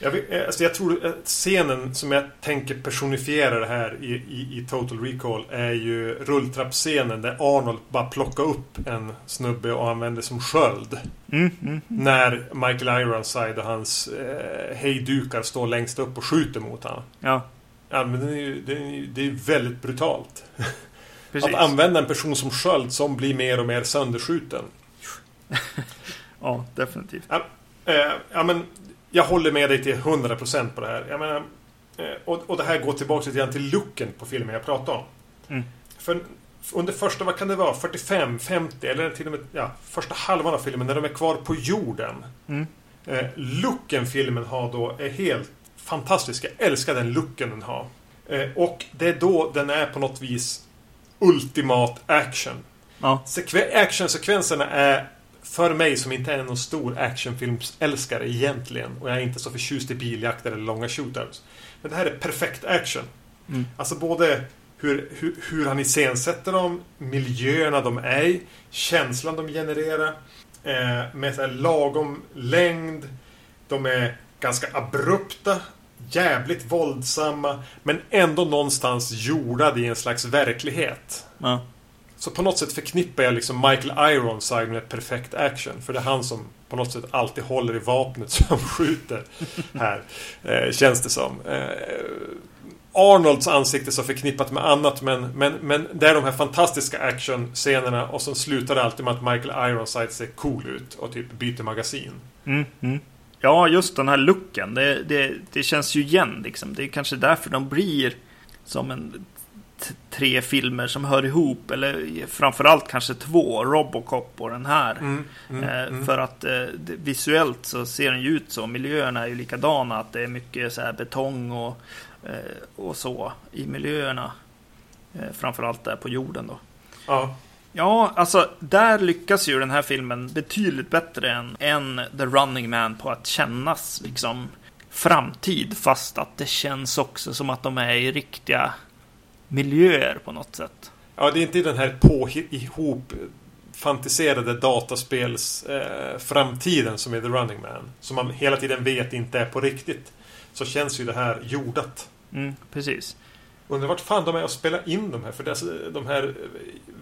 Jag, vet, eh, alltså jag tror att scenen som jag tänker personifiera det här i, i, i Total Recall är ju rulltrappscenen där Arnold bara plockar upp en snubbe och använder som sköld. Mm, mm, När Michael Ironside och hans eh, hejdukar står längst upp och skjuter mot honom. ja, Ja, men det är ju det är, det är väldigt brutalt. precis. Att använda en person som sköld som blir mer och mer sönderskjuten. Ja, definitivt. Eh, ja, men jag håller med dig till 100% på det här. Jag menar, eh, och, och det här går tillbaka lite grann till looken på filmen jag pratade om. Mm. För under första, vad kan det vara, 45, 50 eller till och med ja, första halvan av filmen när de är kvar på jorden. Mm. Eh, looken filmen har då är helt fantastisk. Jag älskar den looken den har. Eh, och det är då den är på något vis ultimat action. Ja, Sekve- actionsekvenserna är för mig som inte är någon stor actionfilmsälskare egentligen och jag är inte så förtjust i biljakter eller långa shootouts. Men det här är perfekt action. Mm. Alltså både hur, hur, hur han iscensätter dem, miljöerna de är i, känslan de genererar. Eh, med så lagom längd. De är ganska abrupta, jävligt våldsamma, men ändå någonstans jordade i en slags verklighet. ja, Så på något sätt förknippar jag liksom Michael Ironside med perfekt action. För det är han som på något sätt alltid håller i vapnet som skjuter här. Eh, känns det som. Eh, Arnolds ansikte så förknippat med annat men, men, men det är de här fantastiska actionscenerna och så slutar det alltid med att Michael Ironside ser cool ut och typ byter magasin. mm, mm. Ja just den här looken. Det, det, det känns ju igen liksom. Det är kanske därför de blir som en tre filmer som hör ihop. Eller framförallt kanske två. Robocop och den här. Mm, mm, Eh, mm. För att eh, visuellt så ser den ju ut så. Miljöerna är ju likadana. Att det är mycket så här betong och, eh, och så i miljöerna. Eh, framförallt där på jorden då. Ja, Ja, alltså där lyckas ju den här filmen betydligt bättre än, än The Running Man på att kännas liksom framtid. Fast att det känns också som att de är i riktiga miljöer på något sätt. Ja, det är inte den här på ihop fantiserade dataspels eh, framtiden som är The Running Man. Som man hela tiden vet inte är på riktigt. Så känns ju det här jordat. Mm, precis. Undrar vart fan de är och spelar in de här. För dessa, de här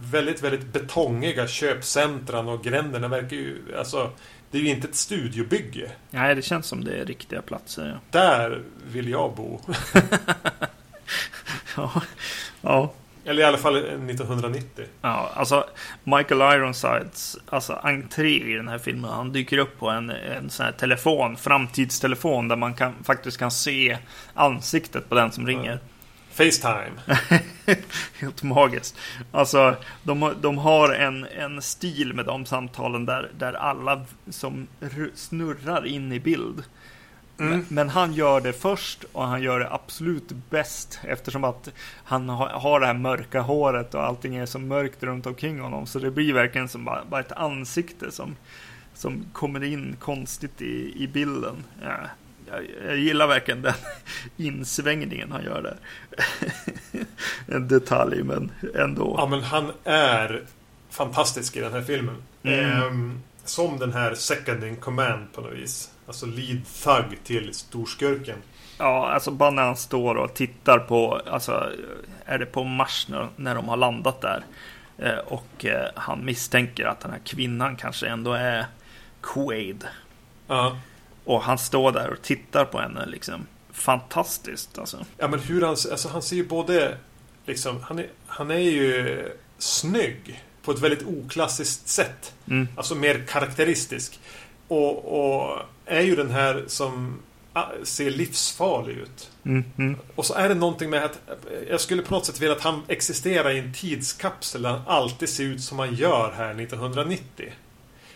väldigt, väldigt betongiga köpcentran och gränderna verkar ju... Alltså, det är ju inte ett studiobygge. Nej, det känns som det är riktiga platser. Ja. Där vill jag bo. Ja, ja. Eller i alla fall 1990. Ja, alltså Michael Ironsides alltså, entré i den här filmen. Han dyker upp på en, en sån här telefon, framtidstelefon, där man kan, faktiskt kan se ansiktet på den som ringer. Facetime. Helt magiskt. Alltså, de, har- de har en, en stil med de samtalen där, där alla som snurrar in i bild. Mm. Men, men han gör det först och han gör det absolut bäst eftersom att han har, har det här mörka håret och allting är så mörkt runt omkring honom. Så det blir verkligen som bara, bara ett ansikte som, som kommer in konstigt i, i bilden. Ja, jag, jag gillar verkligen den insvängningen han gör där. en detalj, men ändå. Ja, men han är fantastisk i den här filmen. Mm. Ehm, som den här second in command på något vis. Alltså lead thug till storskurken. Ja, alltså bara när han står och tittar på, alltså är det på Mars när, när de har landat där. Eh, och eh, han misstänker att den här kvinnan kanske ändå är Quaid. Ja. Och han står där och tittar på henne liksom. Fantastiskt alltså. Ja, men hur han... Alltså han ser ju både... Liksom, han är, han är ju snygg på ett väldigt oklassiskt sätt. Mm. Alltså mer karaktäristisk. Och, och är ju den här som ah, ser livsfarlig ut. Mm. Mm. Och så är det någonting med att jag skulle på något sätt vilja att han existerar i en tidskapsel där han alltid ser ut som han gör här 1990.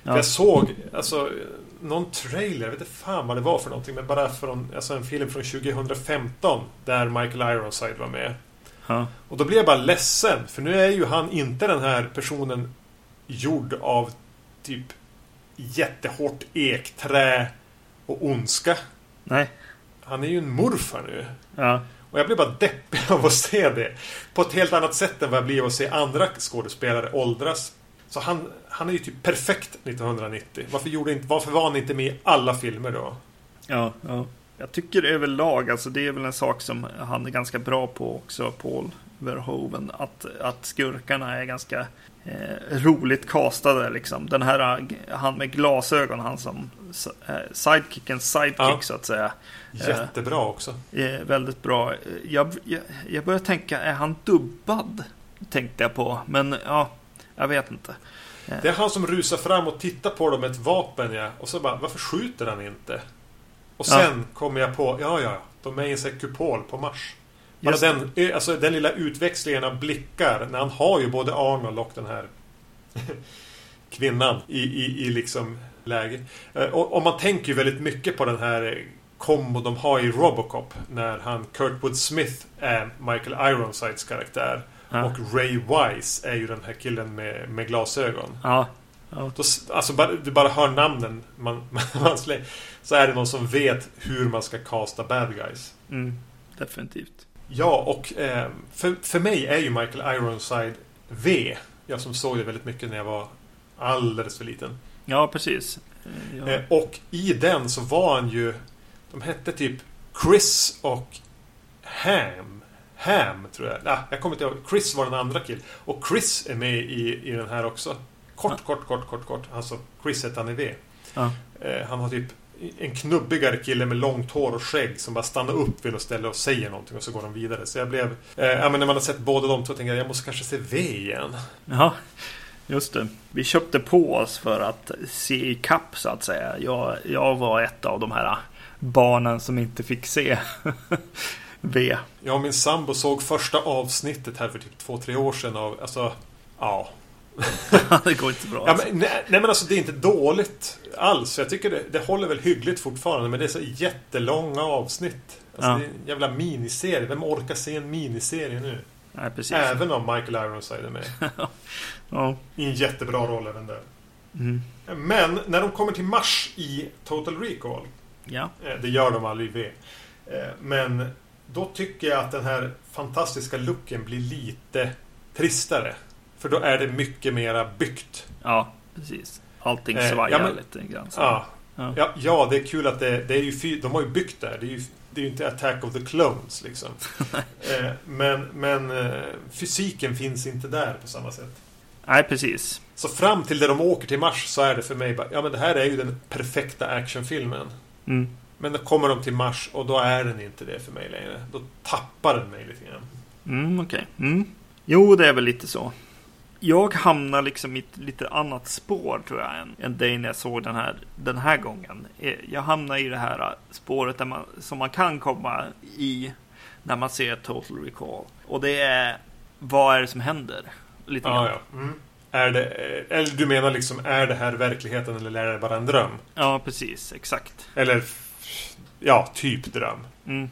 Ja. Jag såg alltså någon trailer, jag vet inte fan vad det var för någonting, men bara från alltså en film från 2015 där Michael Ironside var med. Ja. Och då blir jag bara ledsen, för nu är ju han inte den här personen gjord av typ jättehårt ekträ och ondska. Nej. Han är ju en morfar nu. Ja. Och jag blir bara deppig av att se det. På ett helt annat sätt än vad jag blir av att se andra skådespelare åldras. Så han, han är ju typ perfekt 1990. Varför, gjorde inte, varför var han inte med i alla filmer då? Ja, ja. Jag tycker överlag, alltså det är väl en sak som han är ganska bra på också, Paul Verhoeven. Att, att skurkarna är ganska eh, roligt castade liksom. Den här, eh, han med glasögon, han som eh, sidekickens sidekick Ja. så att säga. Jättebra också. Är väldigt bra. Jag, jag, jag börjar tänka, är han dubbad? Tänkte jag på, men ja, jag vet inte. Det är han som rusar fram och tittar på dem med ett vapen ja. Och så bara, varför skjuter han inte? Och Ja. sen kommer jag på, ja ja, de är i en kupol på Mars. Bara den, alltså den lilla utväxlingen av blickar när han har ju både Arnold och den här kvinnan i, i, i liksom läge. Eh, Och, och man tänker ju väldigt mycket på den här kombo de har i Robocop när han Kurtwood Smith är Michael Ironsides karaktär. Ja. Och Ray Wise är ju den här killen med, med glasögon. Ja, ja. Då, alltså bara, du bara hör namnen man, man slänger, Så är det någon som vet hur man ska casta bad guys. Mm, definitivt. Ja, och eh, för, för mig är ju Michael Ironside V. Jag som såg det väldigt mycket när jag var alldeles för liten. Ja, precis. Eh, Ja. Eh, och i den så var han ju... De hette typ Chris och Ham. Ham, tror jag. Ah, jag kommer inte ihåg. Chris var den andra killen. Och Chris är med i, i den här också. Kort, Ja. kort, kort, kort, kort. Alltså, Chris heter han i V. Ja. Eh, han har typ en knubbigare kille med långt hår och skägg som bara stannar upp vid något ställe och säger någonting och så går de vidare. Så jag blev... Eh, ja, men när man har sett båda de två tänkte jag jag måste kanske se V igen. Ja, just det. Vi köpte på oss för att se i kapp så att säga. Jag, jag var ett av de här barnen som inte fick se V. Jag och min sambo såg första avsnittet här för typ två, tre år sedan av... Alltså... Ja. det går inte bra. ja alltså. men, nej, nej men alltså det är inte dåligt alls. Jag tycker det, det håller väl hyggligt fortfarande. Men det är så jättelånga avsnitt. Alltså Ja. det är en jävla miniserie. Vem orkar se en miniserie nu? Nej, precis. Även om Michael Ironside är med. Ja. I en jättebra roll även där. Mm. Men när de kommer till Mars i Total Recall. ja. eh, Det gör de aldrig i V. eh, Men då tycker jag att den här fantastiska looken blir lite tristare. För då är det mycket mera byggt. Ja, precis. Allting Eh, svajar ja, men- lite grann. så. Ja, Ja. ja, det är kul att det, det är ju De har ju byggt där. Det är ju, det är ju inte Attack of the Clones liksom. Eh, men men eh, fysiken finns inte där på samma sätt. Nej, precis. Så fram till det de åker till Mars så är det för mig bara, ja men det här är ju den perfekta actionfilmen. Mm. Men då kommer de till Mars och då är den inte det för mig längre. Då tappar den mig lite grann. Mm, okej. Mm. Jo, det är väl lite så. Jag hamnar liksom i ett lite annat spår tror jag än, än dig när jag såg den här, den här gången. Eh, Jag hamnar i det här spåret där man, som man kan komma i när man ser Total Recall. Och det är, vad är det som händer? Lite Ja, grann. ja. Mm. Är det, eh, eller du menar liksom, är det här verkligheten eller är det bara en dröm? ja, precis. Exakt. Eller, ja, typ dröm. Mm.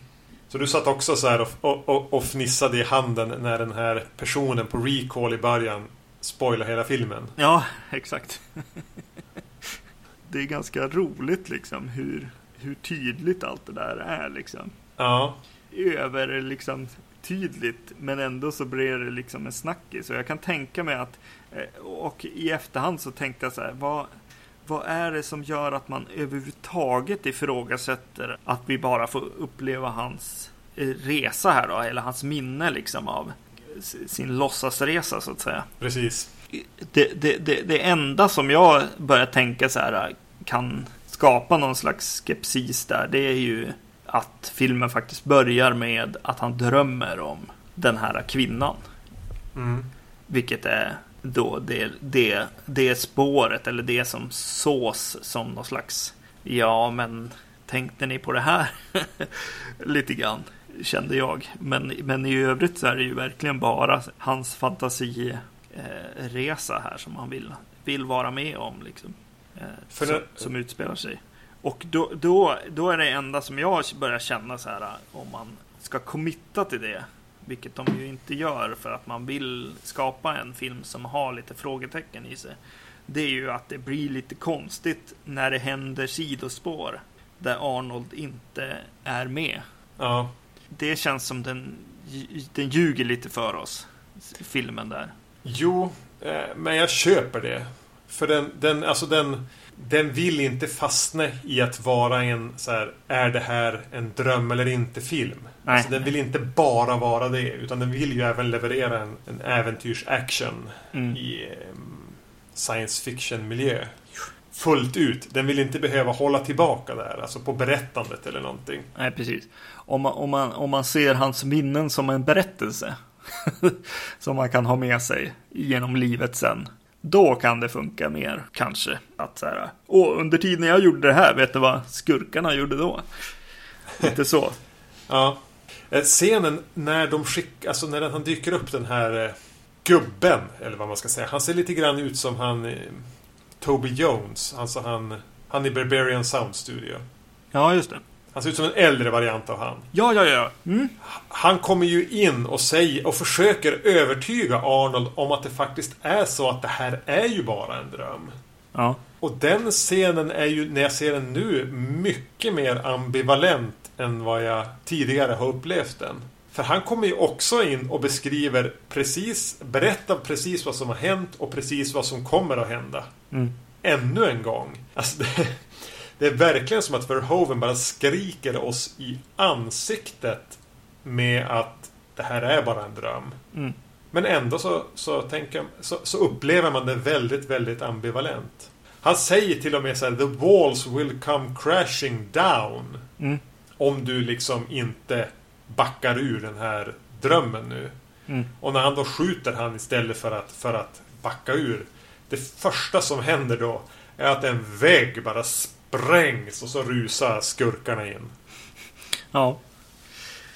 Så du satt också så här och, och, och, och fnissade i handen när den här personen på recall i början spoilar hela filmen. Ja, exakt. det är ganska roligt liksom hur, hur tydligt allt det där är liksom. Ja. över liksom tydligt men ändå så blir det liksom en snackis. Och jag kan tänka mig att eh, och i efterhand så tänkte jag så här vad, vad är det som gör att man överhuvudtaget ifrågasätter att vi bara får uppleva hans eh, resa här då, eller hans minne liksom av sin låtsasresa så att säga. Precis. Det, det, det, det enda som jag börjar tänka så här kan skapa någon slags skepsis där, det är ju att filmen faktiskt börjar med att han drömmer om den här kvinnan. Mm. Vilket är då det, det, det spåret eller det som sås som någon slags ja men tänkte ni på det här? Lite grann kände jag. Men, men i övrigt så är det ju verkligen bara hans fantasiresa här som han vill, vill vara med om. Liksom, eh, som, det... som utspelar sig. Och då, då, då är det enda som jag börjar känna så här om man ska committa till det. Vilket de ju inte gör för att man vill skapa en film som har lite frågetecken i sig. Det är ju att det blir lite konstigt när det händer sidospår där Arnold inte är med. Ja. Det känns som den, den ljuger lite för oss, filmen där. Jo, eh, men jag köper det. För den, den, alltså den, den vill inte fastna i att vara en så här, är det här en dröm eller inte film? Nej. Alltså, den vill inte bara vara det, utan den vill ju även leverera en, en äventyrsaction mm. i um, science fiction-miljö. Fullt ut. Den vill inte behöva hålla tillbaka där, alltså på berättandet eller någonting. Nej, precis. Om man, om man, om man ser hans minnen som en berättelse som man kan ha med sig genom livet sen då kan det funka mer, kanske. Att så här, Åh, under tiden jag gjorde det här, vet du vad skurkarna gjorde då? Lite så. ja. Eh, scenen när de skickar, alltså när han dyker upp den här eh, gubben, eller vad man ska säga. Han ser lite grann ut som han eh, Toby Jones, alltså han, han i Barbarian Sound Studio. Ja, just det. Han ser ut som en äldre variant av han. Ja, ja, ja. Mm. Han kommer ju in och säger och försöker övertyga Arnold om att det faktiskt är så att det här är ju bara en dröm. Ja. Och den scenen är ju, när jag ser den nu, mycket mer ambivalent än vad jag tidigare har upplevt den. För han kommer ju också in och beskriver precis, berättar precis vad som har hänt och precis vad som kommer att hända. Mm. Ännu en gång. Alltså det, det är verkligen som att Verhoeven bara skriker oss i ansiktet med att det här är bara en dröm. Mm. Men ändå så, så, tänker, så, så, upplever man det väldigt, väldigt ambivalent. Han säger till och med så här, The walls will come crashing down. Mm. Om du liksom inte backar ur den här drömmen nu. Mm. Och när han då skjuter han istället för att, för att backa ur. Det första som händer då är att en vägg bara sprängs och så rusar skurkarna in. Ja.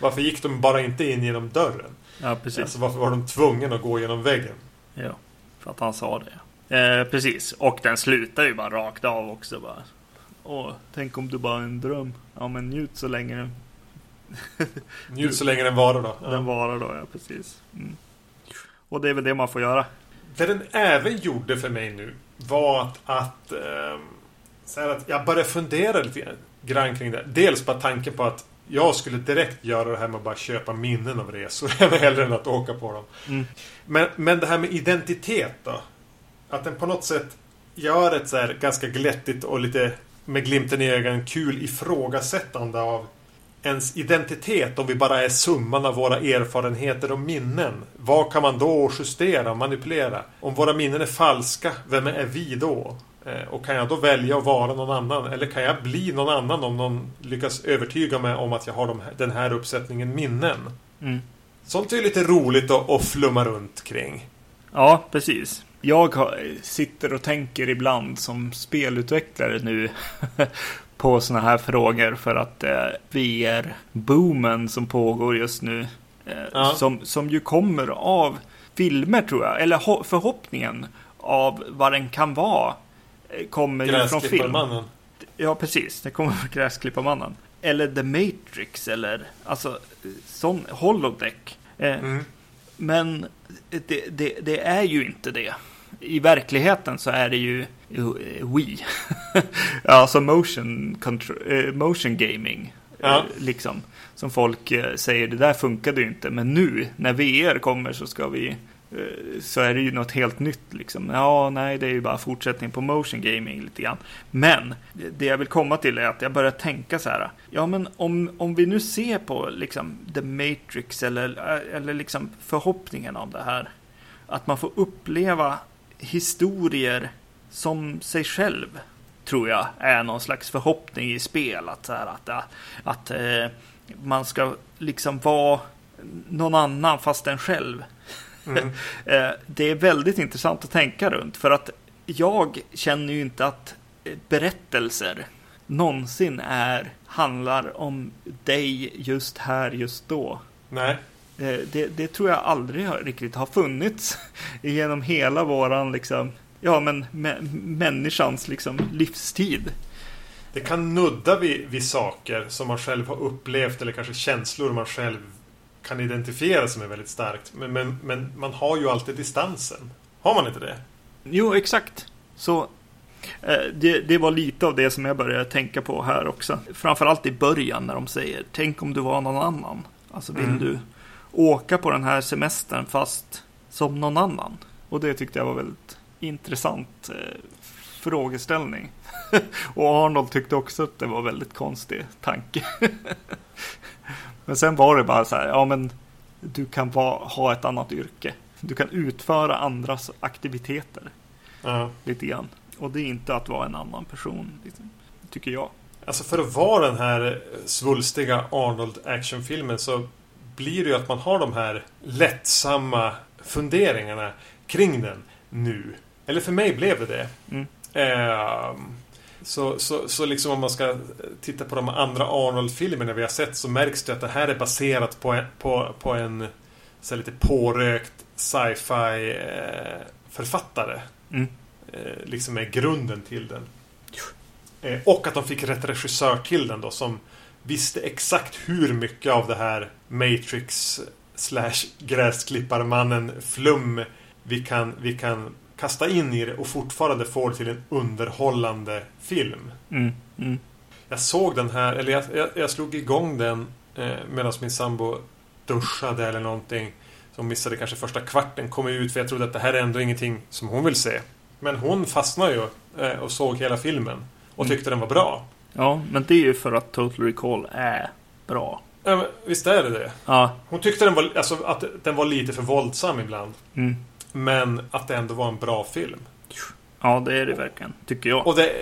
Varför gick de bara inte in genom dörren? Ja, precis. Alltså varför var de tvungna att gå genom väggen? Ja, för att han sa det. Eh, precis, och den slutar ju bara rakt av också bara. Åh, tänk om du bara är en dröm. Ja, men njut så länge. njut så länge den varar då. Den varar då, ja precis. Mm. Och det är väl det man får göra. Det den även gjorde för mig nu var att, att eh, så att jag började fundera lite grann kring det. Dels på tanken på att jag skulle direkt göra det här med att bara köpa minnen av resor hellre än att åka på dem. Mm. Men, men det här med identitet då? Att den på något sätt gör ett så här ganska glättigt och lite med glimten i ögonen kul ifrågasättande av ens identitet om vi bara är summan av våra erfarenheter och minnen. Vad kan man då justera och manipulera? Om våra minnen är falska, vem är vi då? Eh, och kan jag då välja att vara någon annan? Eller kan jag bli någon annan om någon lyckas övertyga mig om att jag har de den här uppsättningen minnen? Mm. Sånt är lite roligt att, att flumma runt kring. Ja, precis. Jag sitter och tänker ibland som spelutvecklare nu på sådana här frågor för att eh, VR-boomen som pågår just nu eh, ja. som, som ju kommer av filmer tror jag, eller förhoppningen av vad den kan vara Eh, kommer ju från film. Ja, precis. Det kommer från Gräsklipparmannen. Eller The Matrix eller alltså sån holodeck. Eh, mm. Men det, det, det, är ju inte det. I verkligheten så är det ju Wii. alltså motion, control, motion gaming. Ja. Liksom. Som folk säger, det där funkade ju inte. Men nu när VR kommer så ska vi Eh, så är det ju något helt nytt liksom. Ja, nej, det är ju bara fortsättning på motion gaming lite grann. Men det jag vill komma till är att jag börjar tänka så här. Ja, men om, om vi nu ser på liksom The Matrix eller, eller liksom förhoppningen om det här. Att man får uppleva historier som sig själv. Tror jag är någon slags förhoppning i spel. Att, så här, att, att, att eh, man ska liksom vara någon annan fast en själv. Mm. det är väldigt intressant att tänka runt för att jag känner ju inte att berättelser någonsin är, handlar om dig just här, just då. Nej. Det, det tror jag aldrig har, riktigt har funnits genom hela våran liksom, ja men människans liksom livstid. Det kan nudda vid, vid saker som man själv har upplevt eller kanske känslor man själv kan identifiera som är väldigt starkt. Men, men, men man har ju alltid distansen. Har man inte det? Jo, exakt. Så eh, det, det, var lite av det som jag började tänka på här också. Framförallt i början när de säger Tänk om du var någon annan. Alltså vill mm. du åka på den här semestern fast som någon annan? Och det tyckte jag var väldigt intressant eh, frågeställning. och Arnold tyckte också att det var väldigt konstig tanke. men sen var det bara så här, ja men du kan va, ha ett annat yrke. Du kan utföra andras aktiviteter. Ja. Lite grann. Och det är inte att vara en annan person, liksom, tycker jag. Alltså för att vara den här svulstiga Arnold actionfilmen så blir det ju att man har de här lättsamma funderingarna kring den nu. Eller för mig blev det det. Mm. Eh, så, så, så liksom om man ska titta på de andra Arnold-filmerna vi har sett så märks det att det här är baserat på en, på, på en så lite pårökt sci-fi eh, författare. Mm. Eh, liksom är grunden till den. Eh, och att de fick rätt regissör till den då som visste exakt hur mycket av det här Matrix slash gräsklipparmannen flum vi kan, vi kan kasta in i det och fortfarande få det till en underhållande film. Mm, mm. Jag såg den här, eller jag, jag, jag slog igång den eh, medan min sambo duschade eller någonting. Som missade kanske första kvarten, kom ut för jag trodde att det här är ändå ingenting som hon vill se. Men hon fastnade ju eh, och såg hela filmen. Och mm. tyckte den var bra. Ja, men det är ju för att Total Recall är bra. Ja, men visst är det det? Ja. Hon tyckte den var, alltså, att den var lite för våldsam ibland. Mm. Men att det ändå var en bra film. Ja, det är det verkligen. Tycker jag. Och det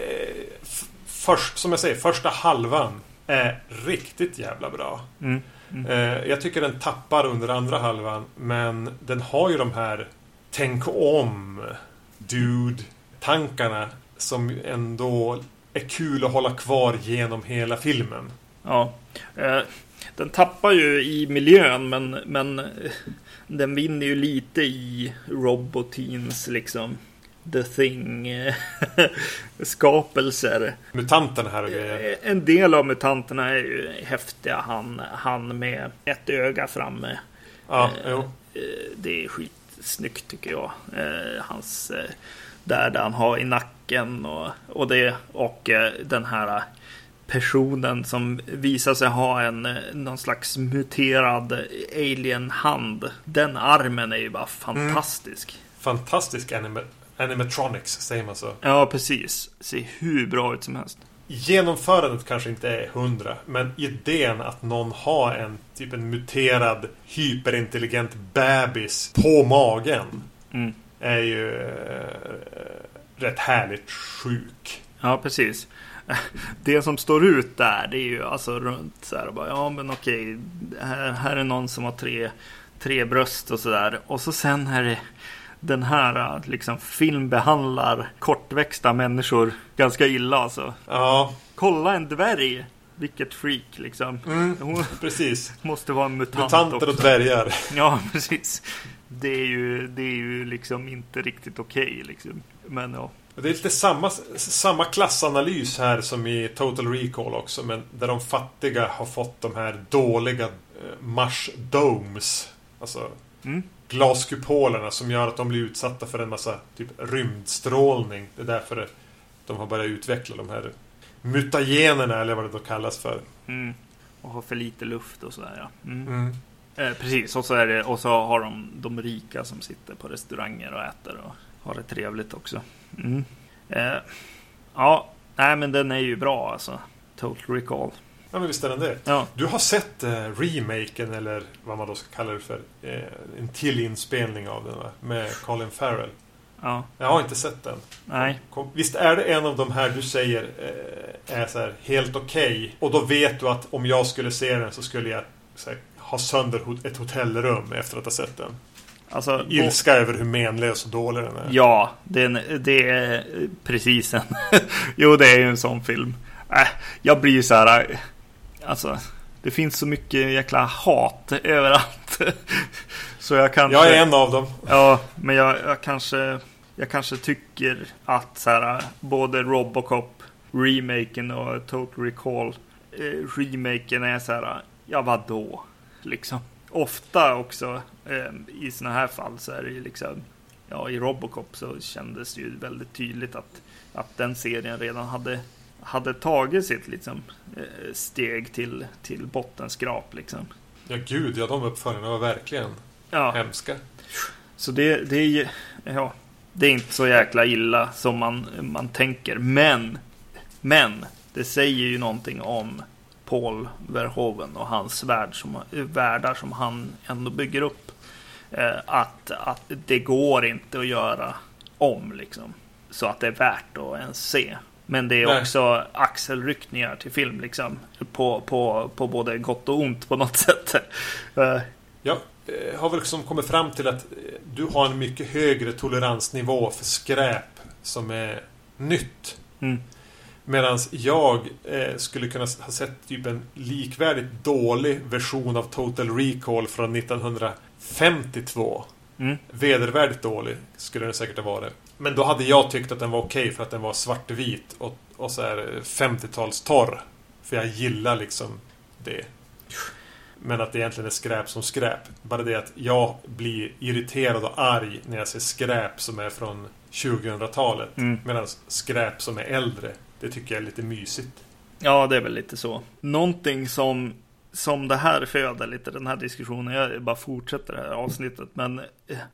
först, som jag säger, första halvan är riktigt jävla bra. Mm. Mm. Eh, jag tycker den tappar under andra halvan. Men den har ju de här Tänk om Dude-tankarna som ändå är kul att hålla kvar genom hela filmen. Ja. Eh, den tappar ju i miljön men, men den vinner ju lite i Robotins liksom The Thing skapelser. Mutanterna här och grejer. Eh, en del av mutanterna är ju häftiga. Han, han med ett öga framme. Ja, eh, jo. Det är skitsnyggt tycker jag. Hans där, där han har i nacken och, och det och den här personen som visar sig ha en någon slags muterad alien-hand. Den armen är ju bara fantastisk. Mm. Fantastisk anima animatronics, säger man så? Ja, precis. Ser hur bra ut som helst. Genomförandet kanske inte är hundra, men idén att någon har en typ en muterad hyperintelligent bebis på magen mm. är ju rätt härligt sjuk. Ja, precis det som står ut där, det är ju alltså runt så här och bara, ja men okej, här, här är någon som har tre, tre bröst och sådär. Och så sen är det den här liksom film behandlar kortväxta människor ganska illa alltså. Ja. Kolla en dvärg. Vilket freak liksom. Mm, precis. måste vara en mutant Mutanter också. och dvärgar. Ja, precis. Det är ju, det är ju liksom inte riktigt okej okay, liksom. Men ja. Det är lite samma, samma klassanalys här som i Total Recall också. Men där de fattiga har fått de här dåliga eh, Mars Domes. Alltså mm. glaskupolerna som gör att de blir utsatta för en massa typ rymdstrålning. Det är därför de har börjat utveckla de här mutagenerna eller vad det då kallas för. Mm. Och har för lite luft och sådär ja. Mm. Eh, precis, och så, är det, och så har de de rika som sitter på restauranger och äter och har det trevligt också. Mm. Eh, ja, nej men den är ju bra alltså. Total Recall. Ja men visst är den det. Ja. Du har sett eh, remaken eller vad man då ska kalla det för. Eh, en till inspelning av den va? Med Colin Farrell. Ja. Jag har inte sett den. Nej. Kom, visst är det en av de här du säger eh, är så här, helt okej. Okay, och då vet du att om jag skulle se den så skulle jag här, ha sönder ett hotellrum efter att ha sett den. Alltså, Ilska över hur menlös och dålig den är. Ja, det är, det är precis en. jo, det är ju en sån film. Äh, jag blir ju så här. Alltså, det finns så mycket jäkla hat överallt. så jag kanske. Jag är en av dem. Ja, men jag, jag kanske. Jag kanske tycker att så här, både Robocop remaken och Total Recall eh, remaken är så här. Ja, vadå? Liksom. Ofta också eh, i sådana här fall så är det ju liksom. Ja, i Robocop så kändes det ju väldigt tydligt att, att den serien redan hade hade tagit sitt liksom, eh, steg till, till bottenskrap. Liksom. Ja, gud, ja, de uppföljningarna var verkligen ja. hemska. Så det, det är ju, ja, det är inte så jäkla illa som man, man tänker. Men, men, det säger ju någonting om Paul Verhoeven och hans värld som, världar som han ändå bygger upp. Eh, att, att det går inte att göra om liksom. Så att det är värt att ens se. Men det är Nej. också axelryckningar till film liksom. På, på, på både gott och ont på något sätt. Eh. Jag har väl liksom kommit fram till att du har en mycket högre toleransnivå för skräp som är nytt. Mm. Medan jag eh, skulle kunna ha sett typ en likvärdigt dålig version av Total Recall från 1952. Mm. Vedervärdigt dålig skulle den säkert ha varit. Men då hade jag tyckt att den var okej okay för att den var svartvit och, och så här 50-talstorr. För jag gillar liksom det. Men att det egentligen är skräp som skräp. Bara det att jag blir irriterad och arg när jag ser skräp som är från 2000-talet. Mm. Medan skräp som är äldre, det tycker jag är lite mysigt. Ja, det är väl lite så. Någonting som som det här föder lite den här diskussionen. Jag bara fortsätter det här avsnittet. Men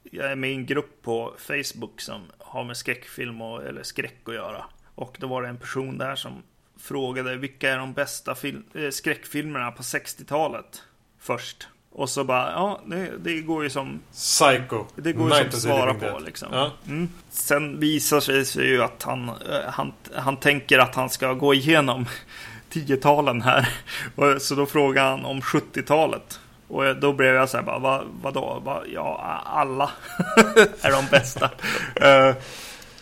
jag är med i en grupp på Facebook som har med skräckfilm och, eller skräck att göra. Och då var det en person där som frågade vilka är de bästa eh, skräckfilmerna på 60-talet först. Och så bara, ja, det, det, går ju som... Psycho. Det går ju som att svara på liksom. Ja. Mm. Sen visar sig, sig ju att han, eh, han, han tänker att han ska gå igenom 10-talen här. Och, så då frågade han om 70-talet. Och då blev jag så här bara, vad, vadå? Vad, ja, alla är de bästa. uh,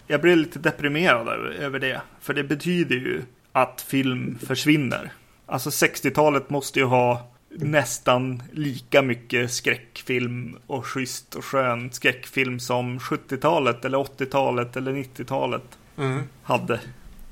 jag blev lite deprimerad över det. För det betyder ju att film försvinner. Alltså 60-talet måste ju ha nästan lika mycket skräckfilm och schysst och skön skräckfilm som 70-talet eller 80-talet eller 90-talet mm. hade.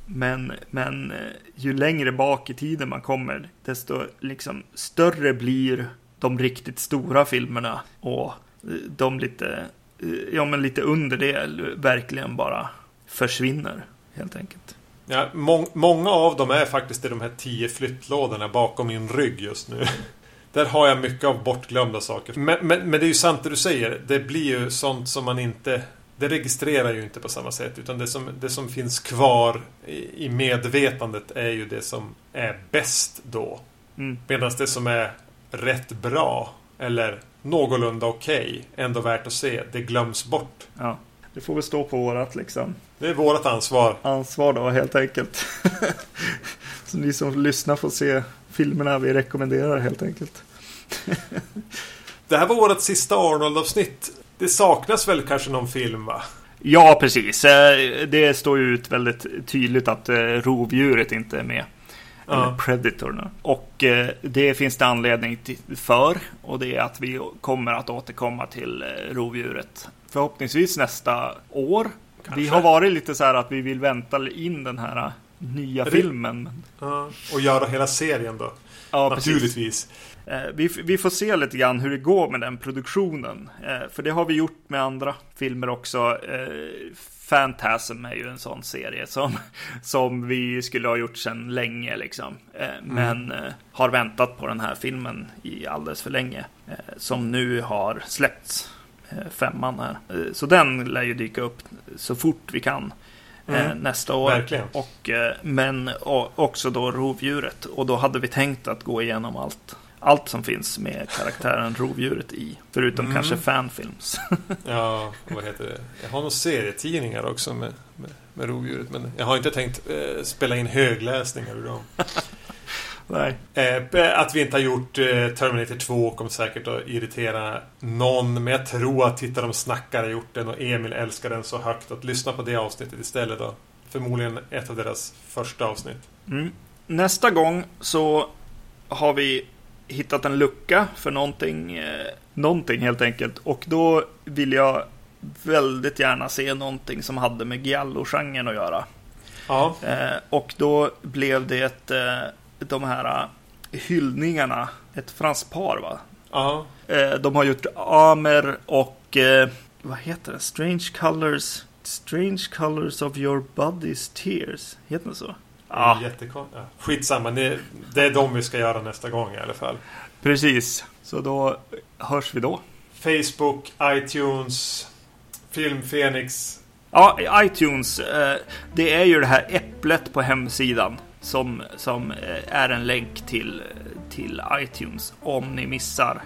Men, men eh, ju längre bak i tiden man kommer, desto liksom större blir de riktigt stora filmerna. Och eh, de lite, eh, ja men lite under det verkligen bara försvinner helt enkelt. Ja, må många av dem är faktiskt i de här tio flyttlådorna bakom min rygg just nu. Där har jag mycket av bortglömda saker. Men, men, men, det är ju sant det du säger. Det blir ju sånt som man inte det registrerar ju inte på samma sätt utan det som, det som finns kvar i, medvetandet är ju det som är bäst då. Mm. Medan det som är rätt bra eller någorlunda okej, okay, ändå värt att se, det glöms bort. Ja, det får väl stå på vårat liksom. Det är vårat ansvar. Ansvar då helt enkelt. Så ni som lyssnar får se filmerna vi rekommenderar helt enkelt. det här var vårt sista Arnold-avsnitt. Det saknas väl kanske någon film va? Ja, precis. Eh, det står ju ut väldigt tydligt att eh, rovdjuret inte är med. Ja. Eller Predator. Och eh, det finns det anledning för. Och det är att vi kommer att återkomma till rovdjuret. Förhoppningsvis nästa år. Kanske. Vi har varit lite så här att vi vill vänta in den här nya filmen. Ja. Och göra hela serien då. Ja, Naturligtvis. Precis. Eh, vi, vi, får se lite grann hur det går med den produktionen. Eh, för det har vi gjort med andra filmer också. Eh, Phantasm är ju en sån serie som, som vi skulle ha gjort sedan länge liksom. Men mm. har väntat på den här filmen i alldeles för länge. Som nu har släppts. Femman här. Så den lär ju dyka upp så fort vi kan. Mm. nästa år. Verkligen. Och, men också då rovdjuret. Och då hade vi tänkt att gå igenom allt allt som finns med karaktären rovdjuret i. Förutom mm. kanske fanfilms. ja, vad heter det? Jag har några serietidningar också med, med, med rovdjuret. Men jag har inte tänkt eh, spela in högläsningar ur dem. Nej. Eh, att vi inte har gjort eh, Terminator 2 kommer säkert att irritera någon. Men jag tror att Titta de snackar har gjort den och Emil älskar den så högt. Att lyssna på det avsnittet istället då. Förmodligen ett av deras första avsnitt. Mm. Nästa gång så har vi hittat en lucka för någonting, eh, någonting helt enkelt. Och då vill jag väldigt gärna se någonting som hade med giallo-genren att göra. Ja. Eh, och då blev det eh, de här hyllningarna, ett franskt par va? Ja. Eh, de har gjort Amer och eh, vad heter det? Strange Colors Strange Colors of Your Body's Tears. Heter det så? Ja. Jättekon... Ja. Skitsamma, det, det är de vi ska göra nästa gång i alla fall. Precis, så då hörs vi då. Facebook, iTunes, Film Phoenix. Ja, iTunes. Eh, det är ju det här äpplet på hemsidan som, som eh, är en länk till, till iTunes om ni missar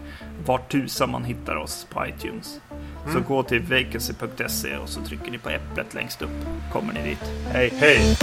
vart tusan man hittar oss på iTunes. Så Mm. gå till vacancy.se och så trycker ni på äpplet längst upp. Kommer ni dit. Hej! Hej!